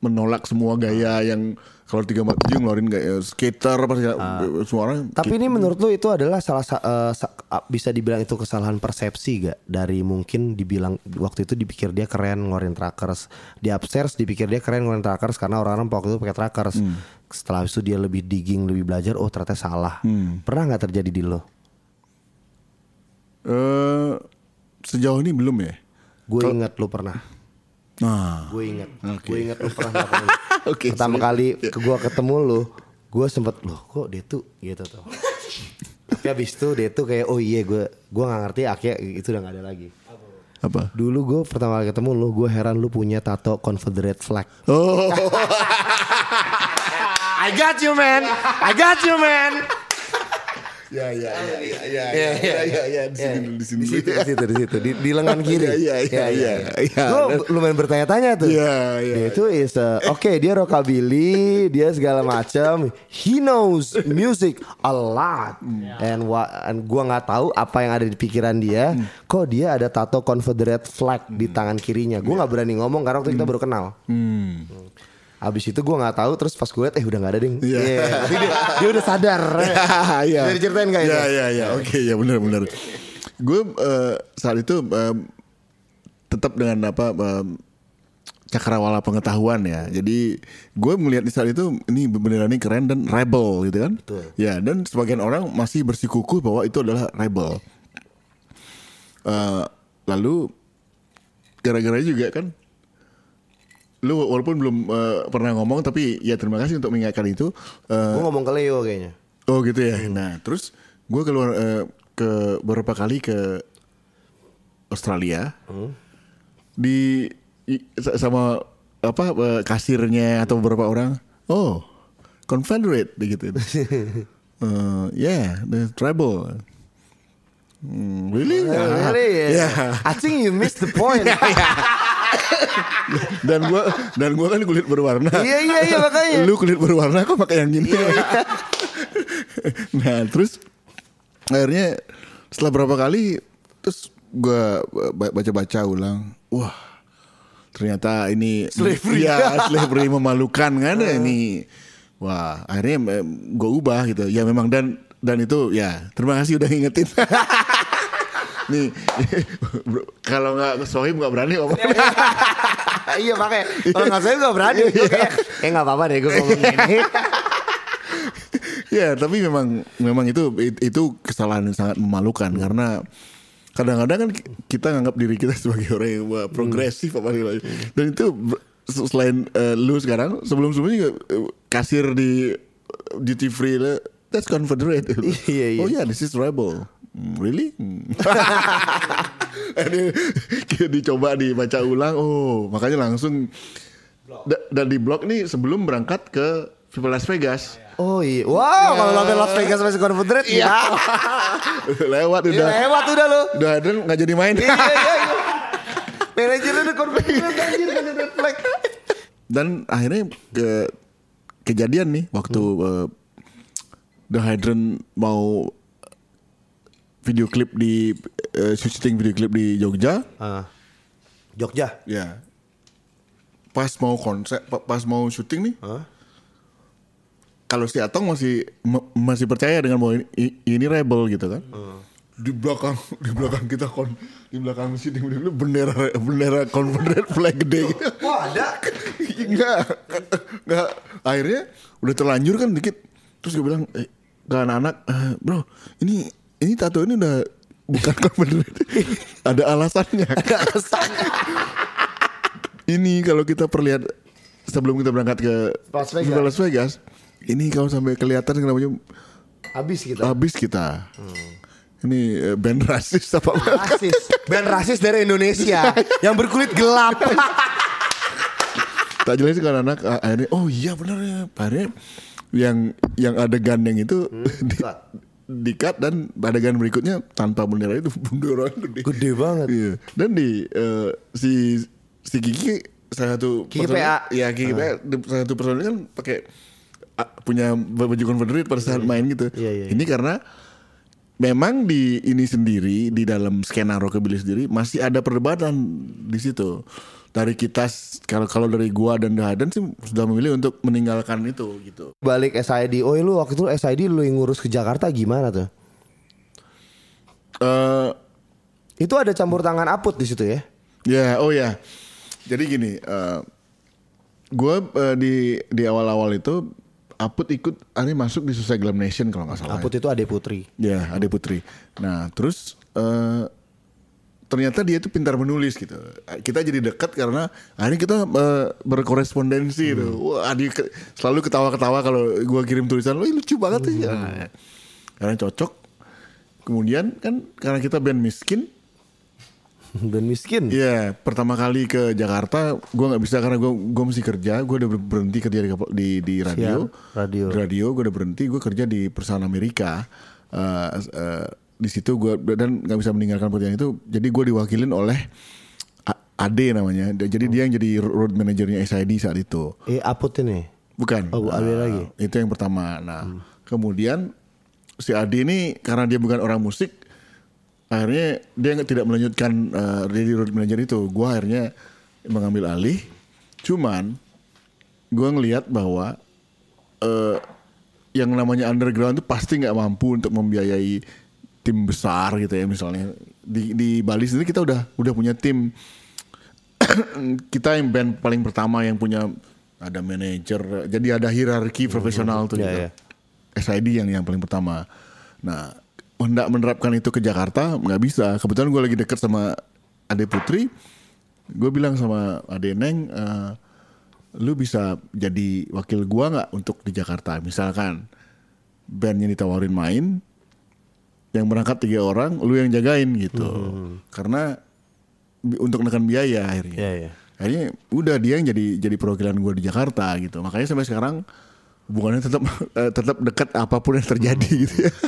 menolak semua gaya yang kalau tiga empat tujuh ngeluarin gaya skater apa segala semua orang Tapi ini menurut lu itu adalah salah sa- sa- ah, bisa dibilang itu kesalahan persepsi gak dari mungkin dibilang waktu itu dipikir dia keren ngeluarin trackers di upstairs dipikir dia keren ngeluarin trackers karena orang-orang waktu itu pakai trackers setelah itu dia lebih digging lebih belajar oh ternyata salah. Pernah nggak terjadi di lo? Eh, sejauh ini belum ya. gue inget lu pernah Nah, gue inget Oke. gue inget lu pernah melakukan. *laughs* Oke, pertama sulit. kali ke gue ketemu lu gue sempet loh kok dia tuh gitu tuh. Tapi abis itu dia tuh kayak oh iya gue gue nggak ngerti akhirnya itu udah gak ada lagi. Apa? dulu gue pertama kali ketemu lu gue heran lu punya tato Confederate flag. Oh, I got you man. I got you man Ya ya ya, ya ya ya ya ya ya ya di sini di sini di situ di situ di situ di, di lengan *laughs* kiri. Ya ya ya. Lo lumayan bertanya-tanya tuh. Ya ya. Dia itu is uh, oke okay, dia rockabilly, dia segala macam. He knows music a lot. Hmm. And wa, and gua nggak tahu apa yang ada di pikiran dia. Hmm. Kok dia ada tato Confederate flag di hmm. tangan kirinya. Gua nggak berani ngomong karena waktu kita baru kenal. Hmm. Abis itu gue nggak tahu terus pas gue liat eh udah nggak ada ding. Iya. Iya, tapi dia, dia udah sadar. *laughs* Iya. Bisa diceritain nggak itu? Iya iya iya. Oke ya benar benar. Gue eh, saat itu eh, tetap dengan apa eh, cakrawala pengetahuan ya. Jadi gue melihat di saat itu ini beneran ini keren dan rebel gitu kan. Ya dan sebagian orang masih bersikukuh bahwa itu adalah rebel. Eh, lalu gara-gara juga kan lu walaupun belum eh, pernah ngomong tapi ya terima kasih untuk mengingatkan itu Eh, Gue ngomong ke Leo kayaknya. Oh gitu ya. Nah terus gue keluar eh, ke beberapa kali ke Australia di i- sa- sama apa kasirnya atau beberapa orang. Oh Confederate gitu. *laughs* Eh, yeah, the tribal. Hmm, really? Ah, really? yeah. *laughs* I think you missed the point. *laughs* dan gua dan gua kan kulit berwarna. Iya, iya, iya, makanya. Lu kulit berwarna kok pakai yang gini. nah, terus akhirnya setelah berapa kali terus gue baca-baca ulang wah ternyata ini Slavery. ya slavery memalukan kan *laughs* ini wah akhirnya gue ubah gitu ya memang dan dan itu ya terima kasih udah ngingetin *laughs* nih. *laughs* *laughs* Kalau nggak sohib nggak berani ngomong. Iya makanya kalau nggak saya nggak berani. Eh nggak apa-apa deh gue ngomong gini. *laughs* ya tapi memang memang itu itu kesalahan yang sangat memalukan. Karena kadang-kadang kan kita nganggap diri kita sebagai orang yang wah, progresif apa macam. dan itu selain eh, lu sekarang sebelum sebelumnya juga eh, kasir di duty free lah that's confederate. Iya, iya. oh yeah this is rebel. Hmm, really Hmm. *laughs* Ini dicoba dibaca ulang oh makanya langsung da- dan di blog nih sebelum berangkat ke Viva Las Vegas Oh iya. Wow, kalau sampai Las Vegas masih Confederate ya. *laughs* lewat Iya, udah hebat udah lo. udah ada nggak jadi main Iya iya iya. *laughs* Manajernya udah Confederate anjir Confederate flag. dan akhirnya ke kejadian nih waktu eh, The Hydrant mau video klip di eh, syuting video klip di Jogja Ah. Jogja. ya pas mau konsep pa- pas mau syuting nih kalau si Atong masih ma- masih percaya dengan bahwa ini, ini rebel gitu kan di belakang *laughs* di belakang kita kon di belakang syuting video klip bendera bendera Confederate flag gede gitu. Wah ada. *laughs* Enggak, enggak. Akhirnya udah terlanjur kan dikit. Terus gue bilang eh, ke anak-anak, "Eh, bro, ini ini tato ini udah bukan *laughs* Confederate. Ada alasannya. *laughs* ini kalau kita perlihat sebelum kita berangkat ke Las Vegas. Las Vegas, ini kalau sampai kelihatan kenapa Habis kita. habis kita. Ini eh, band rasis apa? Rasis. Band rasis dari Indonesia yang berkulit gelap. tak jelasin ke anak akhirnya oh iya benar ya akhirnya yang yang adegan yang itu *laughs* di cut dan adegan berikutnya tanpa bendera itu *laughs* bendera gede Gede banget. iya. dan di eh, si si Kiki salah satu Kiki personil- PA. ya Kiki PA di- salah satu personil kan pakai ah, punya baju Confederate pada saat main gitu Iya, iya, iya. ini karena memang di ini sendiri di dalam skena rockabilly sendiri masih ada perdebatan di situ. Dari kita kalau kalau dari gua dan Dahadan sih sudah memilih untuk meninggalkan itu gitu. Balik SID. Oh lu waktu itu SID lu yang ngurus ke Jakarta gimana tuh? Eh Itu ada campur tangan Aput di situ ya? ya oh ya. Jadi gini, eh gua eh, di di awal-awal itu Aput ikut Ari masuk di Susah Glam Nation kalau nggak salah. Aput itu Ade Putri. Ya, Ade Putri. Nah, terus eh ternyata dia itu pintar menulis gitu. Kita jadi dekat karena akhirnya kita eh, berkorespondensi gitu. Wah, Adi ke- selalu ketawa-ketawa kalau gua kirim tulisan, "Wih, lucu banget sih." Nah, karena cocok. Kemudian kan karena kita band miskin, *laughs* Dan miskin. Iya, pertama kali ke Jakarta, gua nggak bisa karena gua gua mesti kerja. Gua udah ber- berhenti kerja di di, di radio. Siap, radio. Di radio, gua udah berhenti. Gua kerja di perusahaan Amerika. Eh, di situ gua dan nggak bisa meninggalkan pekerjaan itu. Jadi gua diwakilin oleh Ade namanya. Jadi dia yang jadi road manajernya SID saat itu. Eh Aput ini. Bukan. Oh, ada Nah, lagi. Itu yang pertama. Nah, kemudian si Adi ini karena dia bukan orang musik, akhirnya dia tidak melanjutkan uh, jadi road manager itu. Gua akhirnya mengambil alih. Cuman gua ngelihat bahwa eh, yang namanya underground itu pasti nggak mampu untuk membiayai tim besar gitu ya misalnya. Di di Bali sendiri kita udah udah punya tim. *clears throat* Kita yang band paling pertama yang punya ada manajer jadi ada hierarki profesional tuh Iya, gitu. iya. SID yang yang paling pertama. Nah hendak menerapkan itu ke Jakarta nggak bisa. Kebetulan gue lagi deket sama Ade Putri. Gue bilang sama Ade Neng eh, lu bisa jadi wakil gua nggak untuk di Jakarta? Misalkan bandnya ditawarin main yang berangkat tiga orang lu yang jagain gitu. Karena bi- untuk menekan biaya akhirnya. Iya, iya. akhirnya udah dia yang jadi jadi perwakilan gue di Jakarta gitu. Makanya sampai sekarang hubungannya tetap *laughs* eh, tetap dekat apa pun yang terjadi gitu ya. *laughs*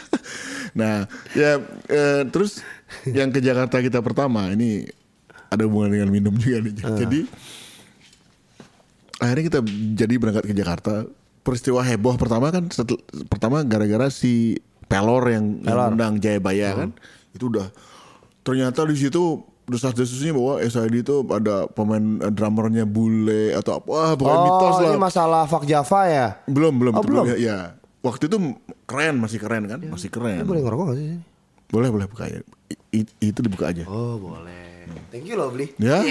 Nah ya eh, terus yang ke Jakarta kita pertama ini ada hubungan dengan minum juga nih. Jadi akhirnya kita jadi berangkat ke Jakarta. Peristiwa heboh pertama kan setel- pertama gara-gara si Pelor yang, yang Pelor. undang Jayabaya kan itu udah ternyata di situ desas-desusnya bahwa SID itu ada pemain eh, drummernya bule atau apa pokoknya mitos Oh, lah ini masalah Fak Java ya? belum belum Oh, belum? ya, ya. waktu itu keren masih keren kan masih Ini keren boleh ngerokok gak sih? boleh boleh buka aja I- itu dibuka aja Oh boleh. Thank you loh beli. ya *laughs*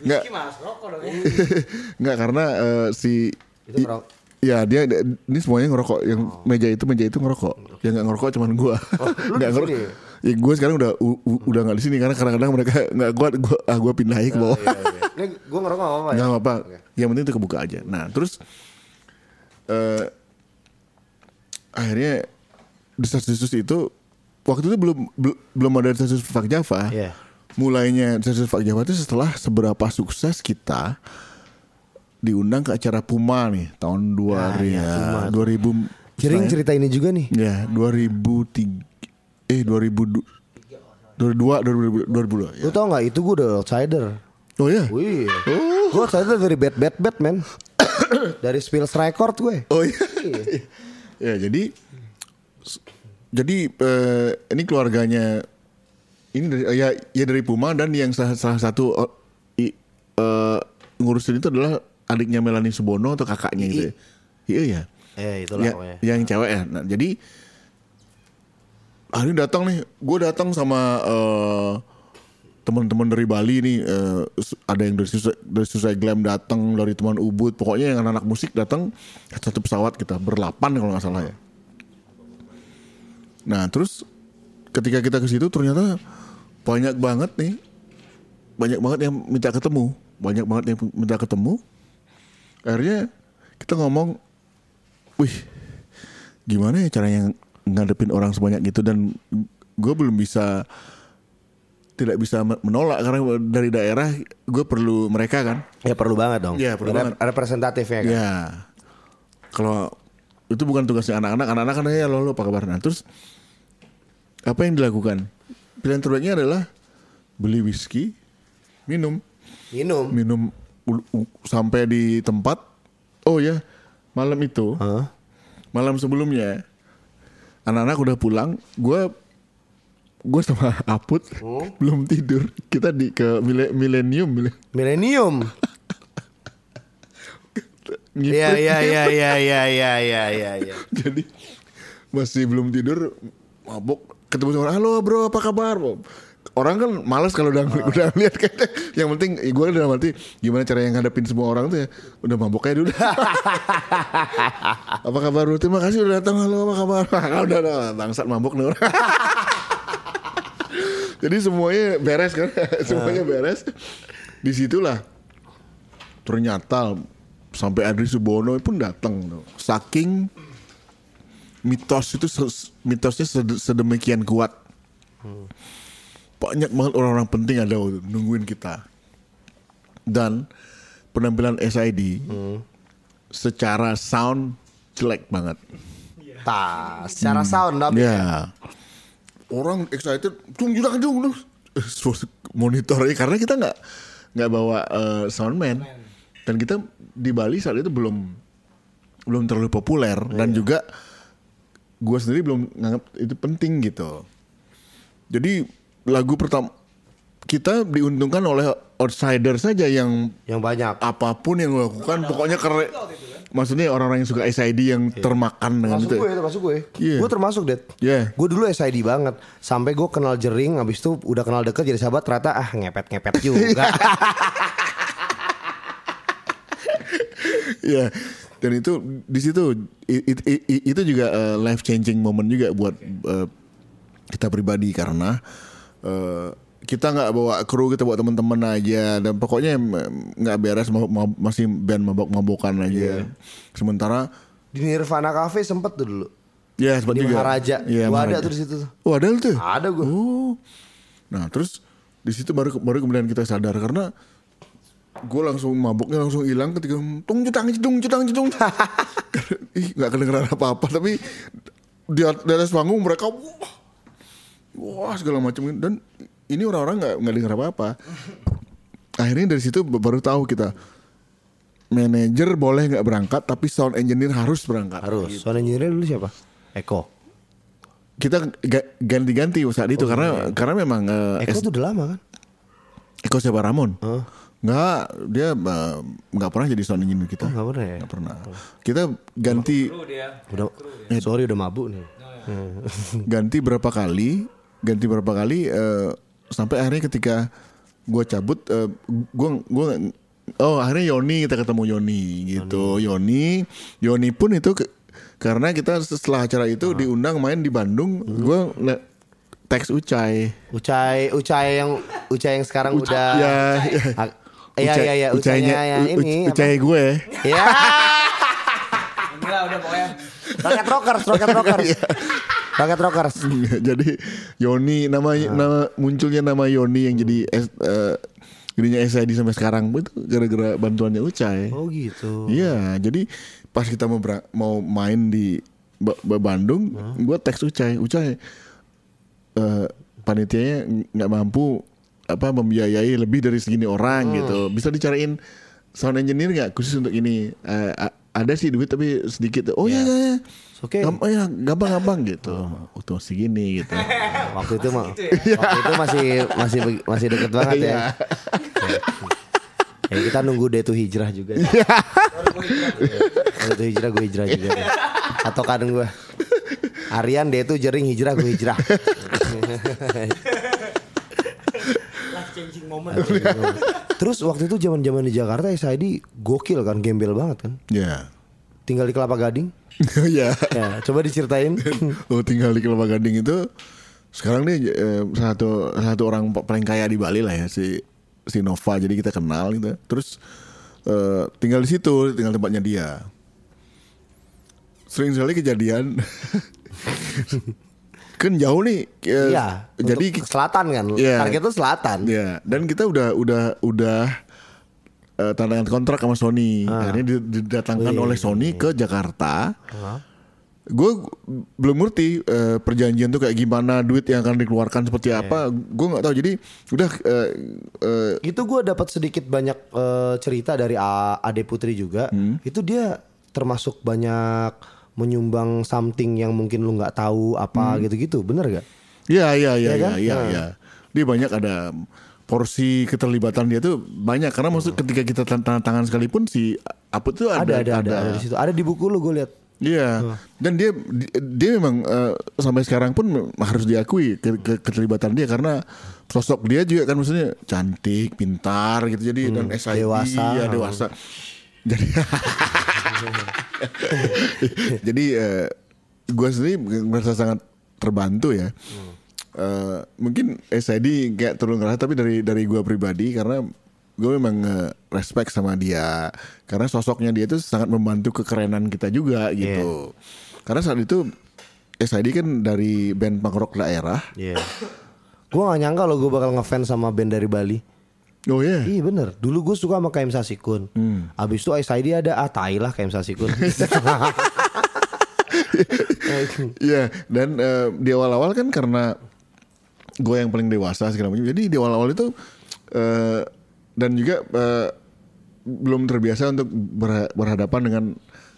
nggak Mas, rokok dong *laughs* ya. nggak karena eh, si Itu i- Ya dia ini semuanya ngerokok. Yang meja itu meja itu ngerokok. Yang nggak ngerokok cuman gua. lu *laughs* nggak ngerokok. Ya gue sekarang udah u- u- udah nggak di sini karena kadang-kadang mereka *laughs* nggak kuat. Gua ah gua pindahin ke bawah. Ini gue ngerokok gak apa-apa ya? Nggak apa-apa. Yang penting itu kebuka aja. Nah terus eh akhirnya desas-desus itu waktu itu belum bel- belum ada desas-desus Fak Java. Iya. Mulainya desas-desus Fak Java itu setelah seberapa sukses kita diundang ke acara Puma nih tahun 2000 Ah, iya, ya, Puma. 2000 Jering istilahnya- cerita ini juga nih. Ya, 2003 eh 2000 2002 2000 2002 ya. Lu tau gak itu gue udah outsider. Oh ya. Wih. Gue outsider dari bad bad bad man. *coughs* dari Spills Record gue. Oh iya. ya, jadi jadi eh, ini keluarganya ini dari ya ya dari Puma dan yang salah, salah satu oh, i- eh, ngurusin itu adalah adiknya Melanie Subono atau kakaknya gitu ya. Iya ya. Eh itulah Ya, pokoknya. yang cewek ya. Nah, jadi hari ini datang nih, gue datang sama eh, teman-teman dari Bali nih, s- ada yang dari Susai, dari Susai Glam datang, dari teman Ubud, pokoknya yang anak-anak musik datang satu pesawat kita berlapan kalau nggak salah ya. Nah terus ketika kita ke situ ternyata banyak banget nih, banyak banget yang minta ketemu, banyak banget yang minta ketemu. Akhirnya kita ngomong wih gimana ya caranya ngadepin orang sebanyak itu dan gue belum bisa tidak bisa me- menolak karena dari daerah gue perlu mereka kan Ya perlu banget dong. Iya, perlu Rep- banget. Representatifnya kan. ya kalau itu bukan tugasnya anak-anak anak-anak kan ya lo lo apa kabar nah terus apa yang dilakukan pilihan terbaiknya adalah beli whisky minum Minum. minum sampai di tempat oh ya malam itu Hah? malam sebelumnya anak-anak udah pulang gue gue sama *laughs* Aput belum tidur kita di ke mile- milenium mile- Millennium. *laughs* ngiprit. Iya iya iya iya iya iya iya iya. *laughs* iya. jadi masih belum tidur mabuk ketemu sama orang halo bro apa kabar orang kan malas kalau udah udah lihat kayaknya yang penting gue dalam arti gimana cara yang ngadepin semua orang tuh ya udah mabuk aja dulu. *laughs* Apa kabar bro terima kasih udah datang. Halo apa kabar? *laughs* Udah udah bangsat mabuk nih orang. *laughs* Jadi semuanya beres kan? Semuanya beres. Di situlah ternyata sampai Adri Subono pun datang tuh. saking mitos itu mitosnya sed- sedemikian kuat banyak banget orang-orang penting ada nungguin kita. Dan penampilan SID secara sound jelek banget. Ta, secara sound tapi ya. Orang excited dung dung dung. Dung monitornya karena kita nggak nggak bawa eh, soundman dan kita di Bali saat itu belum belum terlalu populer. Dan juga gue sendiri belum nganggap itu penting gitu. Jadi lagu pertama kita diuntungkan oleh outsider saja yang yang banyak. apa pun yang lo lakukan pokoknya keren maksudnya orang-orang yang suka SID yang termakan dengan Termasuk itu gue, termasuk gue. Iya. Gue termasuk, Dad. Iya. Gue dulu SID banget. Sampai gue kenal Jering, habis itu udah kenal deket jadi sahabat, ternyata ah ngepet-ngepet *laughs* juga. Iya. Dan itu di situ i- i- i- i- itu juga life changing moment juga buat eh, kita pribadi karena eh, kita nggak bawa kru kita bawa teman-teman aja dan pokoknya nggak beres mabok- mabok- masih band mabok-mabokan aja. Sementara di Nirvana Cafe sempet tuh dulu. ya sempat Di juga. Maharaja. Iya, Gua ada Maharaja. tuh di situ. Oh ada lu tuh? Ada gue. Oh. Nah terus di situ baru baru kemudian kita sadar karena gue langsung mabuknya langsung hilang ketika tung cetang cedung cetang cedung *laughs* ih nggak kedengeran apa apa tapi di, di atas panggung mereka wah, wah segala macam dan ini orang-orang nggak nggak dengar apa apa akhirnya dari situ baru tahu kita manajer boleh nggak berangkat tapi sound engineer harus berangkat Harus. Sound engineer dulu siapa? Eko. kita ga- ganti-ganti saat itu karena karena memang eh, Eko S- tuh udah lama kan? Eko siapa Ramon? Nggak, dia eh, nggak pernah jadi sound engineer kita. Oh, nggak pernah ya? Nggak pernah. Kita ganti Udah sorry udah mabuk nih. *laughs* ganti berapa kali, ganti berapa kali eh, sampai akhirnya ketika gue cabut, eh, gue gue oh akhirnya Yoni kita ketemu Yoni gitu. Yoni, Yoni pun itu ke- karena kita setelah acara itu diundang main di Bandung, gue teks Ucai. Ucai Ucai yang Ucai yang sekarang udah Ya, ya. Ah, Iya iya iya Ucainya yang ini apa? Ucai gue. Iya. Inilah udah pokoknya. Rocket Rockers, Rocket *laughs* Rockers. Rocket Rockers. *laughs* jadi Yoni nama nama munculnya nama Yoni yang jadi S, eh, jadinya SID sampai sekarang itu gara-gara bantuannya Ucai. Oh gitu. Iya, jadi pas kita mau mau main di Ba- Ba- Bandung, gue teks Ucai, Ucai eh, panitianya nggak mampu apa membiayai lebih dari segini orang gitu. Bisa dicariin sound engineer nggak khusus untuk ini? Eh, a- ada sih duit tapi sedikit. Oh iya iya. iya. Oke. Gamp- ya, gampang-gampang gitu. Waktu segini gitu. *laughs* Waktu itu mah waktu itu masih masih masih deket banget ya. Iya. Ya kita nunggu dia tuh hijrah juga. Dia tuh hijrah gue hijrah juga. Atau kadang gue Aryan dia tuh jering hijrah gue hijrah. Terus waktu itu zaman-zaman di Jakarta SID gokil kan, gembel banget kan. Ya. Tinggal di Kelapa Gading. *laughs* ya. Ya, coba diceritain. *laughs* Oh tinggal di Kelapa Gading itu sekarang nih eh, satu satu orang paling kaya di Bali lah ya si si Nova jadi kita kenal gitu. Terus eh, tinggal di situ tinggal tempatnya dia. Sering sekali kejadian *laughs* kan jauh nih. eh, Iya. Jadi selatan kan. Iya. Target itu selatan. Ya, dan kita udah udah udah eh, tanda tangan kontrak sama Sony. Akhirnya di- didatangkan oleh Sony ke Jakarta. Gue belum ngerti eh, perjanjian tuh kayak gimana, duit yang akan dikeluarkan seperti apa. Gue nggak tahu. Jadi udah eh, eh, Itu gue dapat sedikit banyak eh, cerita dari A- Ade Putri juga. Hmm. Itu dia termasuk banyak menyumbang something yang mungkin lu nggak tahu apa Hmm. gitu-gitu. Bener gak? Iya iya iya Iya iya kan? iya. Nah. iya. Dia banyak ada porsi keterlibatan dia tuh banyak karena maksud ketika kita tanda tangan sekalipun si Aput tuh ada Ada ada ada, ada, di situ. Ada di buku lu gue lihat. Iya, dan dia dia memang eh, sampai sekarang pun harus diakui ke, ke- keterlibatan dia karena sosok dia juga kan maksudnya cantik, pintar gitu jadi dan SID dewasa. ya dewasa. Jadi *laughs* jadi gue sendiri merasa sangat terbantu ya. Eh, mungkin SID kayak turun ngerasa tapi dari dari gue pribadi karena gue memang eh, respect sama dia karena sosoknya dia itu sangat membantu kekerenan kita juga gitu. Karena saat itu SID kan dari band punk rock daerah. Iya. gue gak nyangka lo gue bakal ngefans sama band dari Bali. Oh iya. Iya bener. Dulu gue suka sama KM Sasikun. Abis itu SID ada ah tai lah KM Sasikun. *laughs* *laughs* Iya, dan eh, di awal-awal kan karena gue yang paling dewasa segala macam. Jadi di awal-awal itu eh, dan juga eh, belum terbiasa untuk berha- berhadapan dengan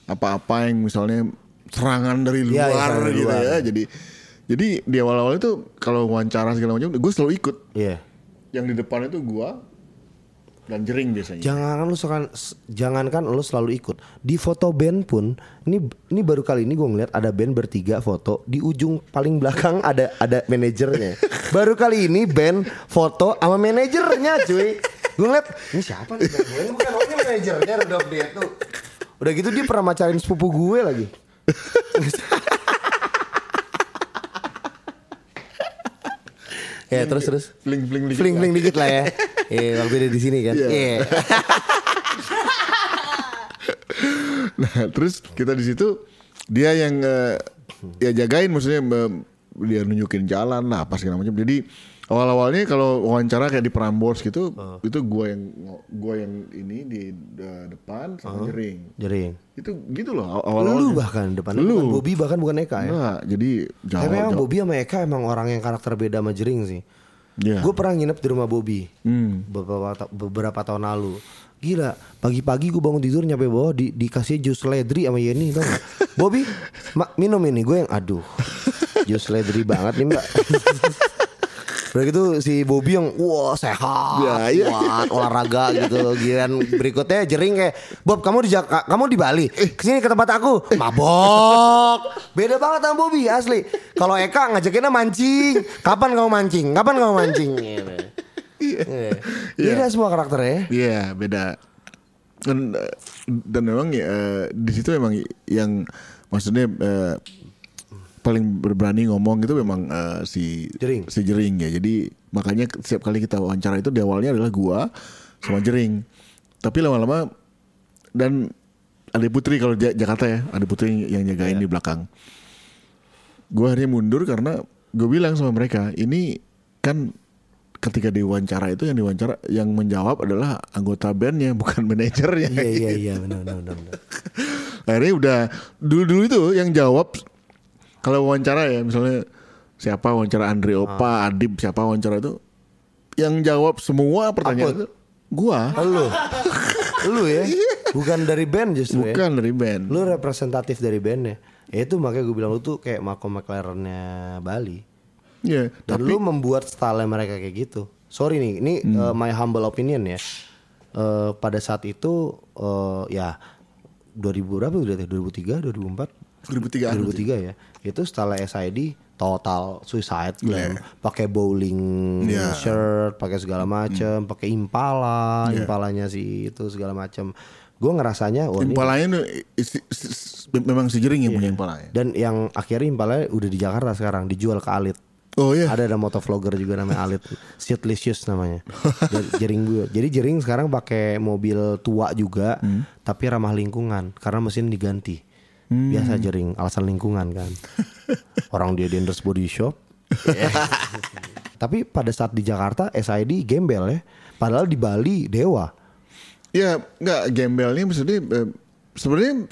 apa-apa yang misalnya serangan dari Iya, luar iya, serangan dari gitu luar. ya. Jadi jadi di awal-awal itu kalau wawancara segala macam, gue selalu ikut. Iya. Yang di depan itu gue dan jering biasanya. Jangankan lu sekan, s- jangankan lu selalu ikut. Di foto band pun ini ini baru kali ini gue ngeliat ada band bertiga foto di ujung paling belakang ada ada manajernya. *laughs* baru kali ini band foto sama manajernya cuy. Gue ngeliat ini siapa nih? Gue *laughs* ini bukan ini manajernya Rudolf dia tuh. Udah gitu dia pernah macarin sepupu gue lagi. *laughs* ya terus terus. Dikit Fling lah. fling dikit lah ya. Iya waktu dia di sini kan. Iya. Iya. *laughs* Nah, terus kita di situ dia yang eh, ya jagain maksudnya eh, dia nunjukin jalan lah apa segala macam. Jadi awal-awalnya kalau wawancara kayak di Prambors gitu, itu gua yang gua yang ini di depan sama jering. Jering. Itu gitu loh aw- awal-awal. Lu bahkan depan Lu. bukan Bobby bahkan bukan Eka ya. Nah, jadi jauh. Tapi emang. Bobby sama Eka emang orang yang karakter beda sama Jering sih. Iya. Gue pernah nginep di rumah Bobby Hmm. beberapa beberapa tahun lalu. Gila, pagi-pagi gue bangun tidur nyampe bawah di dikasih jus ledri sama Yeni tau gak? *laughs* Bobby minum ini gue yang aduh jus ledri banget nih mbak *laughs* Udah gitu si Bobby yang wah sehat, Ya, iya. kuat, olahraga gitu. Giliran berikutnya jering kayak Bob kamu di Jak- kamu di Bali, ke sini ke tempat aku, mabok. Beda banget sama Bobby asli. Kalau Eka ngajakinnya mancing, kapan kamu mancing? Kapan kamu mancing? Gitu. Iya. Beda semua karakternya. Iya beda. Dan, eh, dan memang ya, eh, di situ memang yang maksudnya eh, paling berani ngomong itu memang eh, si Jering. si Jering ya. Jadi makanya setiap kali kita wawancara itu di awalnya adalah gua sama Jering. Tapi lama-lama dan ada Putri kalau Ja- Jakarta ya, ada Putri yang jagain di belakang. Gua akhirnya mundur karena gue bilang sama mereka, ini kan ketika diwawancara itu yang diwawancara yang menjawab adalah anggota bandnya bukan manajernya. Iya iya iya *laughs* benar benar benar. Akhirnya udah dulu-dulu itu yang jawab kalau wawancara ya misalnya siapa wawancara Andre Opa, Adib siapa wawancara itu yang jawab semua pertanyaan Aput. itu gua Lu, lu ya, *laughs* bukan dari band justru ya. bukan dari band. Lu representatif dari bandnya. Ya itu makanya gue bilang lu tuh kayak Malcolm McLaren-nya Bali. Iya, Dan tapi lu membuat style mereka kayak gitu. Sorry nih, ini uh, my humble opinion ya. Uh, pada saat itu uh, ya 2000 berapa udah 2003, 2004, 2003 2003 ya. Itu style SID total suicide glam. Pakai bowling Iya. shirt, pakai segala macem, pakai impala, impalanya sih itu segala macem. Gue ngerasanya oh ini Impalanya isi- memang si Jering yang punya impalanya. dan yang akhirnya impalanya udah di Jakarta sekarang dijual ke Alit. Oh iya. Ada ada motovlogger juga namanya Alit, *laughs* Shitlicious namanya. *laughs* Jadi jering gue. Jadi jering sekarang pakai mobil tua juga, Hmm. tapi ramah lingkungan karena mesin diganti. Hmm. Biasa jering, alasan lingkungan kan. *laughs* Orang dia di Enders Body Shop. *laughs* tapi pada saat di Jakarta SID gembel ya. Padahal di Bali dewa. Ya nggak gembelnya maksudnya eh, sebenarnya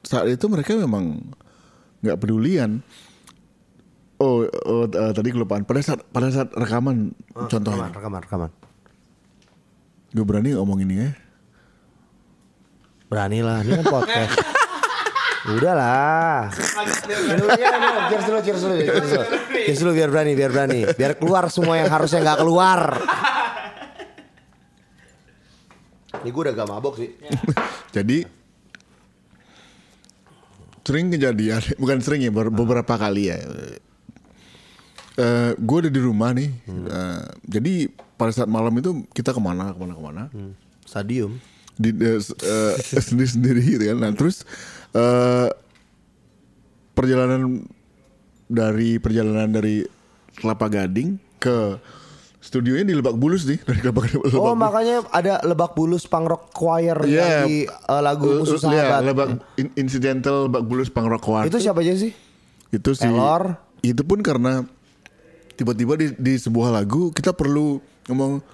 saat itu mereka memang nggak pedulian. Oh, oh eh, tadi kelupaan. Pada saat pada saat rekaman Rekaman, contohnya, rekaman, rekaman. gue berani ngomong ini ya. Berani lah, ini kan podcast. *laughs* Udah lah. Minum aja, minum. Cheers dulu, cheers dulu, cheers dulu. Cheers dulu biar berani, biar berani. Biar keluar semua yang harusnya nggak keluar. Ini gue udah gak mabok sih. *laughs* Jadi sering kejadian, *laughs* bukan sering ya, ber- beberapa kali ya. Eh, gue udah di rumah nih. Eh, jadi pada saat malam itu kita ke mana, ke mana, ke mana. Stadium. di *laughs* sendiri sendiri gitu kan. Nah terus eh perjalanan dari perjalanan dari Kelapa Gading ke studionya di Lebak Bulus nih dari Kelapa Gading. Lebak Oh Bulus. makanya ada Lebak Bulus Punk Rock Choir Iya. di eh, lagu Musuh Eh, iya, Sahabat. Lebak in- incidental Lebak Bulus Punk Rock Choir. Itu siapa aja sih? itu sih Elor. itu pun karena tiba-tiba di, di sebuah lagu kita perlu ngomong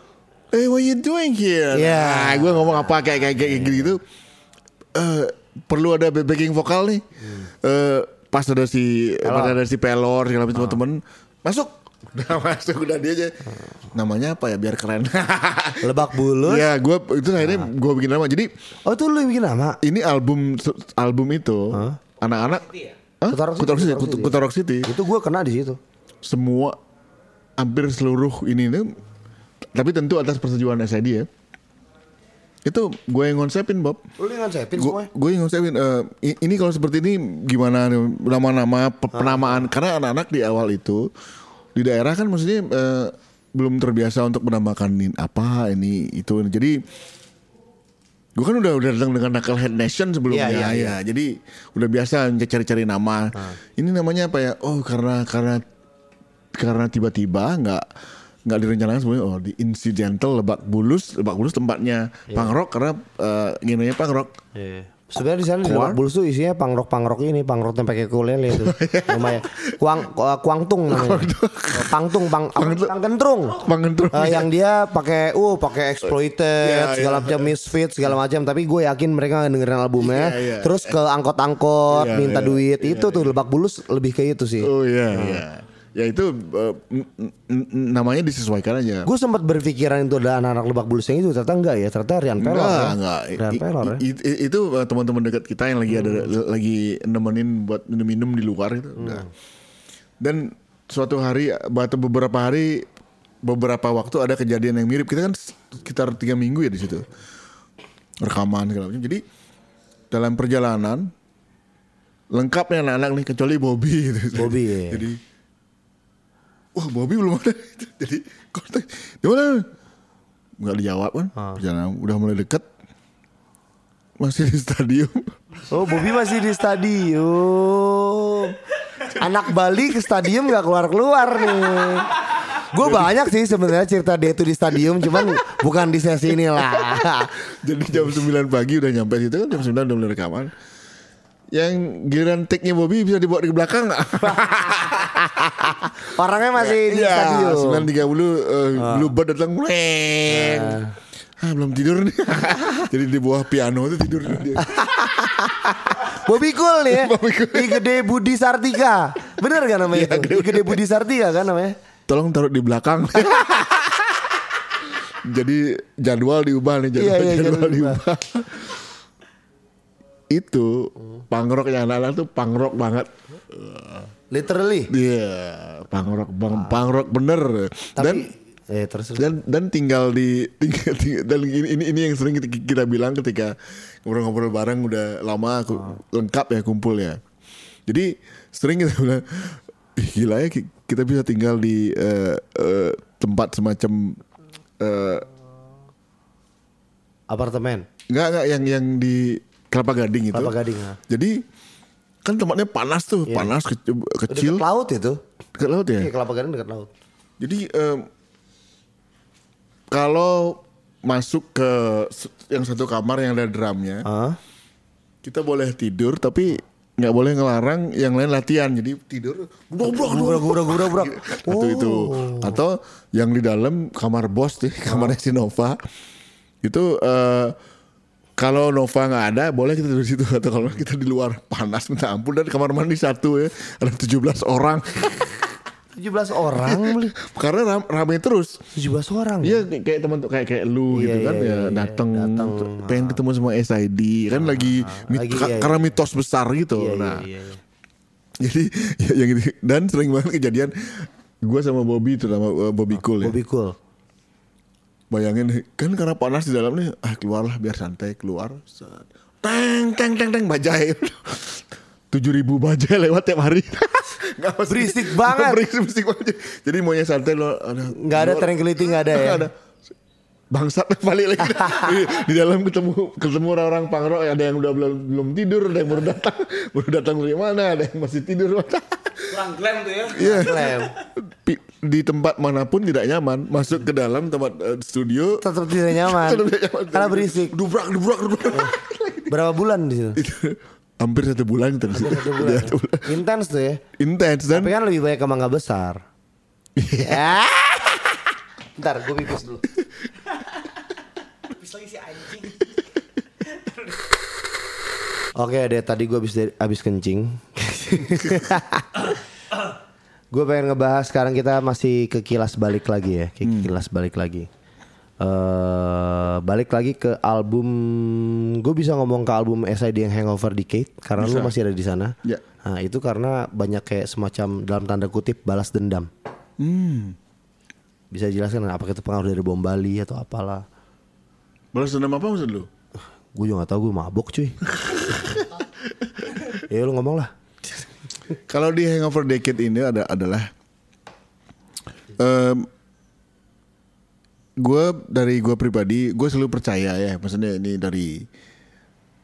hey what you doing here Iya. nah, gue ngomong apa kayak kayak kayak gitu Eh, perlu ada backing vokal nih. Eh, pas ada si pas ada si pelor segala macam teman masuk. Udah *laughs* masuk udah dia aja. Namanya apa ya? Biar keren. *laughs* Lebak Bulus. ya gue itu akhirnya gue bikin nama. Jadi Oh itu lu yang bikin nama? ini album album itu anak-anak. Hah? Kuta Rock City, Rock City. Itu gue kena di situ. semua hampir seluruh ini nih tapi tentu atas persetujuan SID ya itu gue yang konsepin Bob. Lu yang ngonsepin semuanya? gue yang konsepin eh, i- ini kalau seperti ini gimana nama-nama pe- penamaan. Karena anak-anak di awal itu di daerah kan maksudnya eh, belum terbiasa untuk menamakan apa ini itu jadi gue kan udah udah datang dengan Knucklehead Nation sebelumnya. Iya, iya, ya iya. jadi udah biasa cari-cari nama. Ini namanya apa ya? Oh karena karena karena tiba-tiba nggak nggak direncanakan sebenarnya oh di incidental Lebak Bulus Lebak Bulus tempatnya punk rock karena uh, nginanya punk rock Sebenarnya di sana di? Lebak Bulus tuh isinya pangrok pangrok ini, pangrok yang pakai ukulele itu. *laughs* Lumayan. Kuang ku- kuangtung namanya. Pangtung, pang Pangtung. pangkentrung. Pangkentrung. Eh, yang dia pakai uh pakai exploited Iya, segala macam misfit segala macam tapi gue yakin mereka dengerin albumnya Iya, iya. terus ke angkot-angkot Iya, minta iya, duit itu tuh Lebak Bulus lebih kayak itu sih oh iya iya ya itu eh, n- namanya disesuaikan aja. Gue sempat berpikiran itu adalah anak-anak Lebak Bulus yang itu ternyata enggak ya, ternyata Rian Pelor. Enggak, ya. enggak. Rian Pelor ya. i- i- itu uh, teman-teman dekat kita yang lagi ada lagi nemenin buat minum-minum di luar itu. Hmm. Udah. Dan suatu hari atau beberapa hari beberapa waktu ada kejadian yang mirip. Kita kan sekitar tiga minggu ya di situ. Rekaman segala macam. Jadi dalam perjalanan lengkapnya anak-anak nih kecuali Bobby gitu. Bobby, *laughs* iya. Jadi wah Bobby belum ada. *laughs* Jadi kontak di mana? Nggak dijawab kan? Perjalanan udah mulai deket. Masih di stadium. Oh, Bobby masih di stadium. Anak Bali ke stadium gak keluar-keluar nih. Gue banyak sih sebenarnya cerita dia itu di stadium, cuman bukan di sesi ini lah. *laughs* Jadi jam 9 pagi udah nyampe situ kan jam 9 udah mulai rekaman. Yang giliran take-nya Bobby bisa dibawa di belakang nggak? *laughs* Orangnya masih di Iya, stadium. 9.30 uh, Bluebird datang Weng. Ah, belum tidur nih. *laughs* Jadi di bawah piano itu tidur dia. *laughs* Bobby Cool nih ya. Bobby Cool. I Gede Budi Sartika. Bener kan namanya Iya, itu? I Gede Budi Sartika kan namanya? Tolong taruh di belakang. Jadi jadwal diubah nih jadwal, Iya, iya, jadwal jadwal diubah. Itu pangrok yang anak-anak tuh pangrok banget. Literally. Iya, pangrok bang, pangrok bener. dan Tapi eh terus dan dan tinggal di *laughs* tinggal, tinggal- dan ini, ini ini yang sering kita, kita bilang ketika ngobrol-ngobrol bareng udah lama aku lengkap ya kumpul ya. Jadi sering kita bilang gila ya ki- kita bisa tinggal di eh, eh, tempat semacam eh, apartemen. nggak nggak yang yang di Kelapa Gading itu. Kelapa Gading, ya. Jadi kan tempatnya panas tuh, panas ke- kecil. Dekat laut itu. Dekat laut ya. Iya, Kelapa Gading dekat laut. Jadi em, kalau masuk ke yang satu kamar yang ada drumnya, Hah? kita boleh tidur tapi nggak boleh ngelarang yang lain latihan. Jadi tidur gubrak Gubrak gubrak gubrak gubrak. Satu *laughs* itu atau yang di dalam kamar bos nih, *laughs* kamarnya si Nova itu eh, kalau Nova nggak ada boleh kita tidur di situ atau kalau kita di luar panas minta ampun dan kamar mandi satu ya ada 17 orang 17 orang *laughs* karena ram- ramai terus 17 orang. Iya kayak teman kayak kayak lu Iya, gitu kan iya, ya iya, datang datang. pengen ketemu sama SID kan lagi, mit- lagi, iya, iya. karena mitos besar gitu. Iya, iya, nah iya, iya. jadi *laughs* ya, yang gitu dan sering banget kejadian gue sama Bobby itu sama uh, Bobby Cool ya. Bobby cool. Bayangin kan karena panas di dalam nih ah keluarlah biar santai keluar. Teng teng teng teng bajai. *laughs* Tujuh ribu bajai lewat tiap hari. *laughs* Nggak Berisik banget. berisik, berisik banget. Jadi maunya santai lo ada Nggak ada tranquility nggak ada *laughs* ya. Ada. Bangsat balik lagi di, di dalam ketemu ketemu orang-orang pangrok ada yang udah belum belum tidur ada yang baru datang baru datang dari mana ada yang masih tidur Kurang glam tuh ya. Iya. Klaim. Di tempat mana pun tidak nyaman masuk ke dalam tempat eh, studio Tetap tidak nyaman. *laughs* tetap tidak nyaman. Karena berisik. dubrak dubrak dubrak Berapa bulan di situ? Itu hampir satu bulan terus Satu bulan. Iya, ya? bulan. Intens tuh ya. intens dan Tapi kan lebih banyak ke mangga besar. Iya. Ya. Ntar gue pipis dulu. Habis lagi si anjing. Oke deh tadi gue habis habis kencing. *laughs* gue pengen ngebahas sekarang kita masih ke kilas balik lagi ya, ke kilas balik lagi. eh balik lagi ke album gue bisa ngomong ke album SID yang Hangover Decade karena lu masih ada di sana. Ya. Nah, itu karena banyak kayak semacam dalam tanda kutip balas dendam. Hmm. Bisa jelaskan apakah itu pengaruh dari bom Bali atau apalah? balas dendam apa maksud lu Gue juga gak tahu gue mabok cuy. *laughs* ya lu ngomong lah. Kalau di Hangover Decade ini ada adalah em gue dari gue pribadi gue selalu percaya ya maksudnya ini dari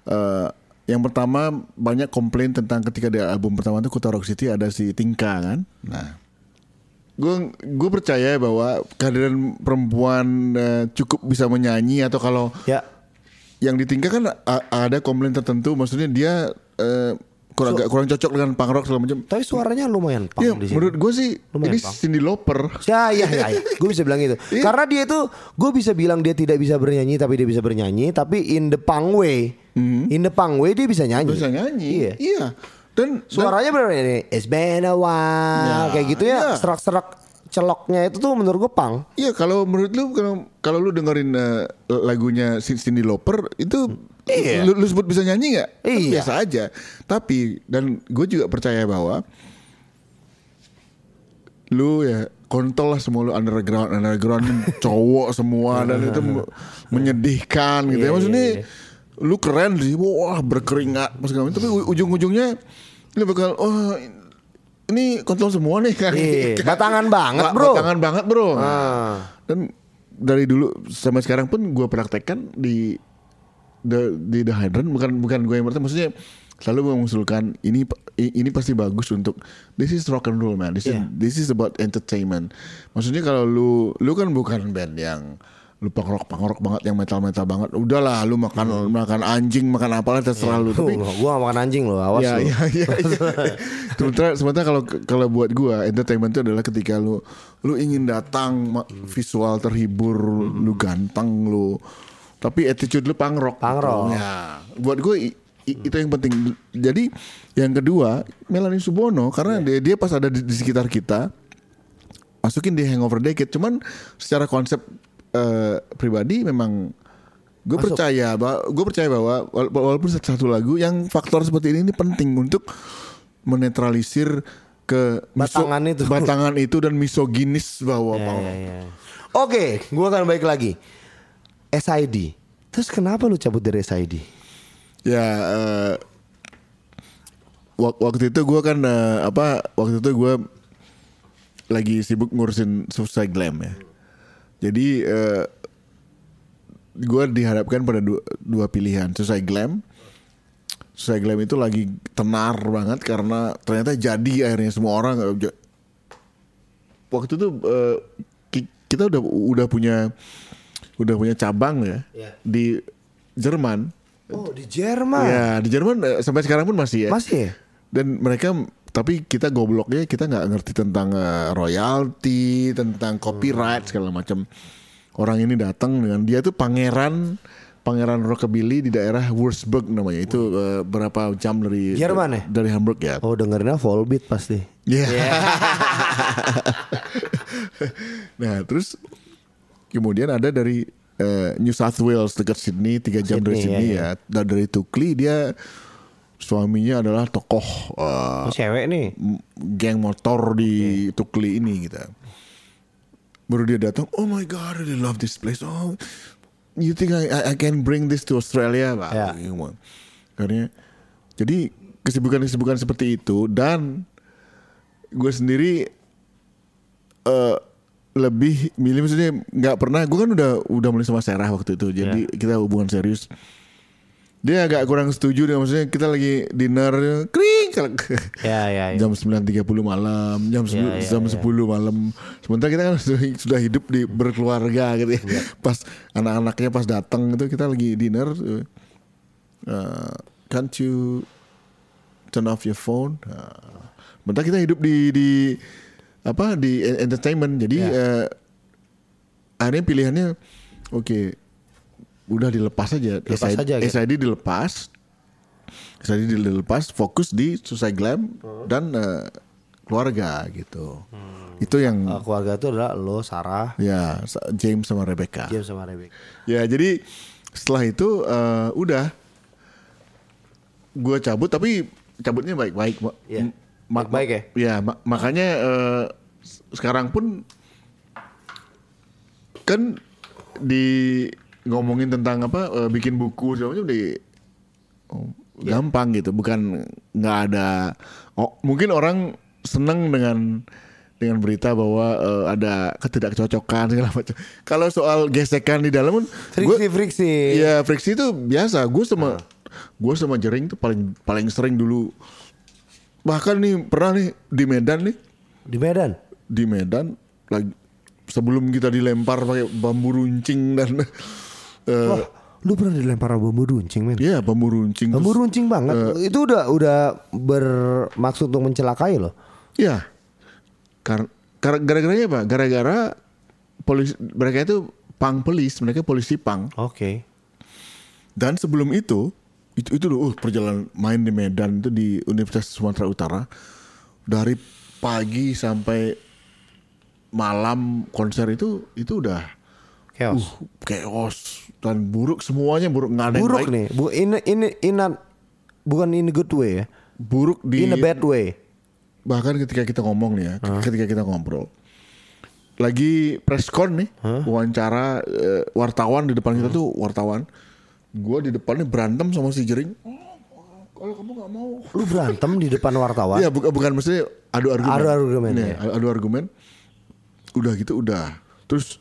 eh yang pertama banyak komplain tentang ketika di album pertama itu Kota Rock City ada si Tingka kan? Nah gue gue percaya bahwa kehadiran perempuan eh, cukup bisa menyanyi atau kalau Ya, yang ditinggal kan a- ada komplain tertentu maksudnya dia eh, kurang agak kurang cocok dengan punk rock segala macam. tapi suaranya lumayan pang Iya, di sini. menurut gue sih Lumayan, ini Bang. Cindy Lauper. Ya, ya, ya, ya. gue bisa bilang itu. Iya. Karena dia itu, gue bisa bilang dia tidak bisa bernyanyi, tapi dia bisa bernyanyi. Tapi in the punk way, in the punk way dia bisa nyanyi. Hmm. Bisa nyanyi. Iya. Iya. Dan Suaranya bener ini It's been a while Ya, Kayak gitu ya iya. Serak-serak celoknya itu tuh menurut gue pang Iya kalau menurut lu kalau kalau lu dengerin eh, lagunya Cin- Cindy Lauper itu Iya. lu, lu sebut bisa nyanyi nggak? Kan Iya. Biasa aja. Tapi dan gue juga percaya bahwa lu ya kontol lah semua lu underground underground *laughs* cowok semua dan itu me- menyedihkan gitu ya Iya, maksudnya iya, iya. lu keren sih wah berkeringat macam. tapi ujung-ujungnya lu bakal oh ini kontol semua nih kan Iya, *laughs* batangan banget, Ba- bro. batangan banget bro Ah. dan dari dulu sampai sekarang pun gue praktekkan di the, di The Hydrant bukan bukan gue yang pertama. Maksudnya selalu mengusulkan ini ini pasti bagus untuk this is rock and roll man. This Yeah. is this is about entertainment. Maksudnya kalau lu lu kan bukan band yang lu pangrok pangrok banget yang metal metal banget udahlah lu makan makan anjing makan apalah terserah lu. Tapi Tuh, gue gak makan anjing loh Awas ya, lu. ya, ya, ya. *laughs* sementara sementara kalau kalau buat gua entertainment itu adalah ketika lu lu ingin datang ma- visual terhibur lu ganteng lu tapi attitude lu rock Punk rock. ya buat gue i- itu yang penting jadi yang kedua Melanie Subono karena dia, dia pas ada di, di sekitar kita masukin di Hangover Decade cuman secara konsep eh, pribadi memang gue percaya bahwa gue percaya bahwa wala- walaupun satu lagu yang faktor seperti ini ini penting untuk menetralisir ke miso- Batangan itu. batangan itu dan misoginis bahwa ya, rock. ya. Oke, gue akan balik lagi. SID. Terus kenapa lu cabut dari SID? Ya eh, wak- waktu itu gue kan eh, apa waktu itu gue lagi sibuk ngurusin Suicide Glam ya. Jadi eh, gue dihadapkan pada dua, dua pilihan Suicide Glam. Suicide Glam itu lagi tenar banget karena ternyata jadi akhirnya semua orang waktu itu ki- kita udah udah punya udah punya cabang ya Ya. di Jerman. Oh di Jerman. Ya di Jerman eh, sampai sekarang pun masih ya. Masih ya? Dan mereka tapi kita gobloknya kita nggak ngerti tentang eh, royalti, tentang copyright segala macam. Orang ini datang dengan dia tuh pangeran pangeran rockabilly di daerah Würzburg namanya itu eh, berapa jam dari Jerman ya? dari Hamburg ya. Oh dengerinnya Volbeat pasti. Iya. *laughs* nah terus kemudian ada dari eh, New South Wales dekat Sydney tiga jam dari Sydney, Sydney ya, ya. Dan dari Tukli dia suaminya adalah tokoh Oh, cewek nih. geng motor di Tukli ini gitu. Baru dia datang, oh my god, I really love this place. Oh, you think I, I, can bring this to Australia, Pak? Ya. Gitu. Karena jadi kesibukan-kesibukan seperti itu dan gue sendiri eh lebih milih maksudnya nggak pernah gue kan udah udah mulai sama Serah waktu itu jadi kita hubungan serius dia agak kurang setuju dengan maksudnya kita lagi dinner kring Ya ya. ya. jam 9.30 malam jam Ya, 10 ya, jam ya. 10 malam sementara kita kan *laughs* sudah, sudah hidup di berkeluarga gitu ya pas anak-anaknya pas datang itu kita lagi dinner uh, can't you turn off your phone uh, sementara kita hidup di di apa di entertainment jadi Ya. eh, akhirnya pilihannya oke udah dilepas aja Dilepas SID, aja, gitu. SID dilepas SID dilepas fokus di Susai Glam Oh. dan eh, keluarga gitu Hmm. itu yang Eh, keluarga itu adalah lo, Sarah, ya James sama Rebecca James sama Rebecca. ya jadi setelah itu eh, udah gue cabut tapi cabutnya baik-baik Mak. Iya. Ma- Baik-baik ya? ya ma- makanya s- sekarang pun kan di ngomongin tentang apa eh, bikin buku segala macam di oh, Iya. gampang gitu bukan nggak ada oh, mungkin orang seneng dengan dengan berita bahwa eh, ada ketidakcocokan segala macam kalau soal gesekan di dalam pun Friksi friksi. Iya friksi itu biasa. Gue sama gue sama Jering tuh paling paling sering dulu. Bahkan nih pernah nih di Medan nih Di Medan. di Medan lagi sebelum kita dilempar pakai bambu runcing dan *laughs* eh, Wah, lu pernah dilempar bambu runcing, men? Iya bambu runcing. Bambu Terus- runcing banget. eh, itu udah udah bermaksud untuk mencelakai loh. Iya. Karena gara-garanya apa? Gara-gara polisi mereka itu pang polis, mereka polisi pang. Oke. Dan sebelum itu itu itu loh uh, perjalanan main di Medan itu di Universitas Sumatera Utara dari pagi sampai malam konser itu itu udah Chaos. uh, chaos dan buruk semuanya buruk nggak ada yang Buruk baik. nih. Bu, ini ini in a- bukan in a good way ya. buruk di In a bad way. bahkan ketika kita ngomong nih ya ketika kita ngobrol lagi preskon nih wawancara eh, wartawan di depan kita tuh wartawan gua di depannya berantem sama si jering Oh, kalau kamu nggak mau Lu berantem di depan wartawan. Iya bukan bukan maksudnya adu argumen. Adu argumen, Nih, ya. adu argumen. Udah gitu udah. Terus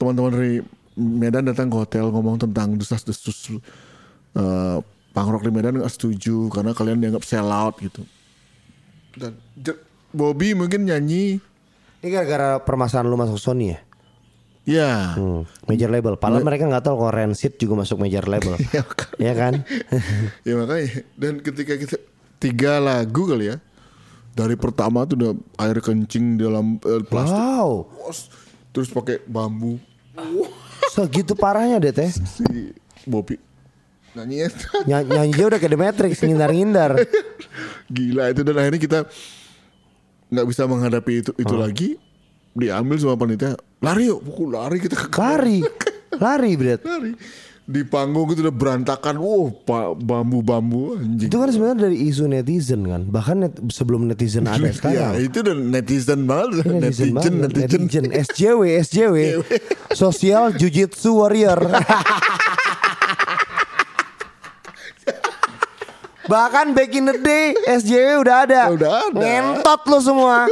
teman-teman dari Medan datang ke hotel ngomong tentang desas-desus eh pangrok di Medan nggak setuju karena kalian dianggap sell out gitu. Dan Bobby mungkin nyanyi Ini gara-gara permasalahan lu masuk Sony ya? Ya Hmm, major label. Padahal mereka nggak tahu kalau Rancid juga masuk major label. *laughs* Ya, kan. Iya kan? *laughs* ya makanya dan ketika kita tiga lagu kali ya dari pertama tuh udah air kencing dalam eh, plastik wow. Terus pakai bambu Segitu parahnya deh teh. si Bobby nyanyi Ny nyanyi aja udah kayak The Matrix ngindar-ngindar. *laughs* gila itu dan akhirnya kita nggak bisa menghadapi itu itu Oh. lagi diambil sama panitia lari yuk pukul lari kita ke Lari. *laughs* Lari, Bret. lari di panggung itu udah berantakan wow bambu-bambu anjing Itu kan sebenarnya dari isu netizen kan. Bahkan net- sebelum netizen ada ya sekarang. itu udah netizen banget Ini netizen banget, netizen, netizen. SJW, SJW. Sosial Jujitsu Warrior. *laughs* Bahkan back in the day SJW udah ada. Udah ada. Ngentot lo semua. *laughs*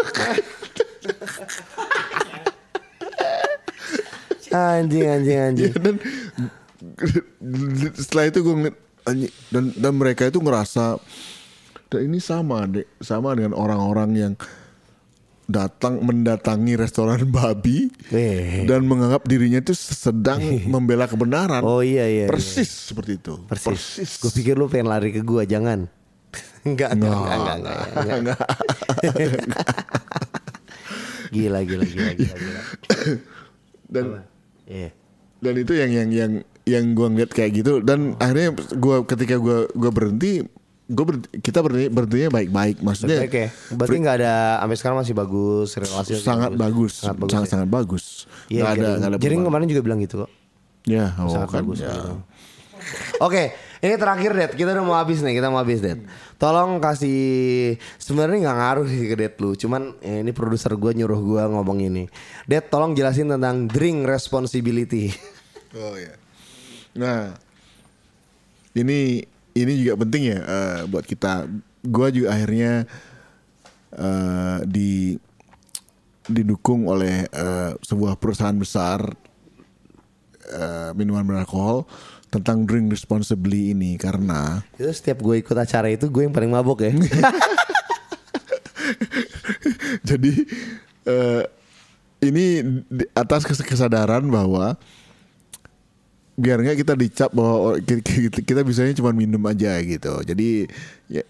anjing anjing anjing. dan setelah itu gue ngeliat anjing, dan dan mereka itu ngerasa dan ini sama deh sama dengan orang-orang yang datang mendatangi restoran babi Eh. dan menganggap dirinya itu sedang *laughs* membela kebenaran. Oh iya iya. Persis seperti itu. Persis. Gue pikir lu pengen lari ke gua, jangan. *laughs* Enggak, enggak, enggak, enggak, enggak, enggak. *laughs* Gila, gila, gila, gila, gila. Dan Iya. dan itu yang yang yang yang gue ngeliat kayak gitu dan akhirnya gua ketika gua gua berhenti gue berhenti, kita berhenti berhentinya baik-baik maksudnya Oke, berarti nggak ada sampai sekarang masih bagus relasi sangat bagus sangat bagus. sangat ya? sangat bagus Iya, nggak ada Jering, nggak ada Jering perubahan. kemarin juga bilang gitu kok. ya oh, sangat kan, bagus. ya. gitu. Oke, ini terakhir Dad. Kita udah mau habis nih, kita mau habis Dad. Tolong kasih sebenarnya nggak ngaruh sih ke Dad lu. Cuman eh, ini produser gue nyuruh gue ngomong ini. Dad, tolong jelasin tentang drink responsibility. *laughs* Oh ya. Nah, ini ini juga penting ya eh, buat kita. Gua juga akhirnya eh, di didukung oleh eh, sebuah perusahaan besar eh, minuman beralkohol tentang drink responsibly ini karena Itu setiap gue ikut acara itu gue yang paling mabok ya. *laughs* jadi eh, ini di- atas kes- kesadaran bahwa biar nggak kita dicap bahwa kita bisanya cuma minum aja gitu. Jadi ya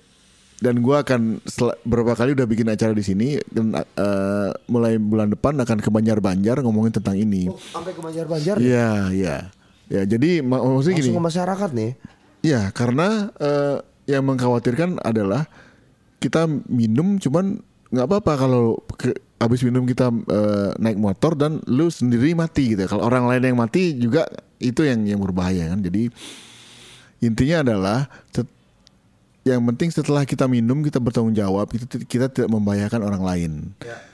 dan gua akan sel- berapa kali udah bikin acara di sini dan eh, mulai bulan depan akan ke Banjar-Banjar ngomongin tentang ini. Sampai ke Banjar-Banjar. Iya, iya. Ya, jadi mak- maksudnya gini. Langsung ke masyarakat nih. Ya, karena eh, yang mengkhawatirkan adalah kita minum cuman nggak apa-apa kalau ke- habis minum kita eh, naik motor dan lu sendiri mati gitu. Kalau orang lain yang mati juga itu yang yang berbahaya kan. Jadi intinya adalah yang penting setelah kita minum kita bertanggung jawab kita kita tidak membahayakan orang lain. Ya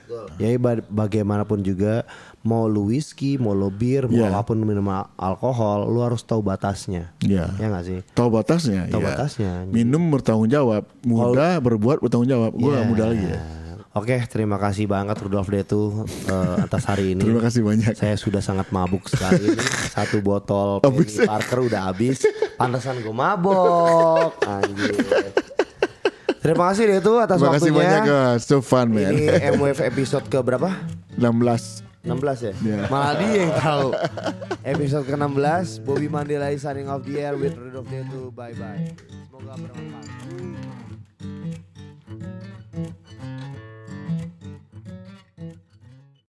ba- bagaimanapun juga mau lu whisky, mau lu bir, mau Iya. apa pun minum al- alkohol, lu harus tahu batasnya. Iya. Ya nggak sih? Tahu batasnya. Tahu ya. batasnya. Minum bertanggung jawab, muda berbuat bertanggung jawab. Gue Ya. muda lagi ya. Oke, terima kasih banget Rudolf Detu eh, atas hari ini. Terima kasih banyak. Saya sudah sangat mabuk sekali ini. Satu botol. Penny Parker udah habis. Pantesan gue mabok. Anjir. Terima kasih Detu atas Terima kasih waktunya. banyak guys. So fun man. *laughs* Ini MWF episode ke berapa? 16 16 ya? Iya. Malah dia yang tahu. *laughs* Episode ke-16 Bobby Mandela is signing off the air with Rudolf Detu. Bye bye. Semoga bermanfaat.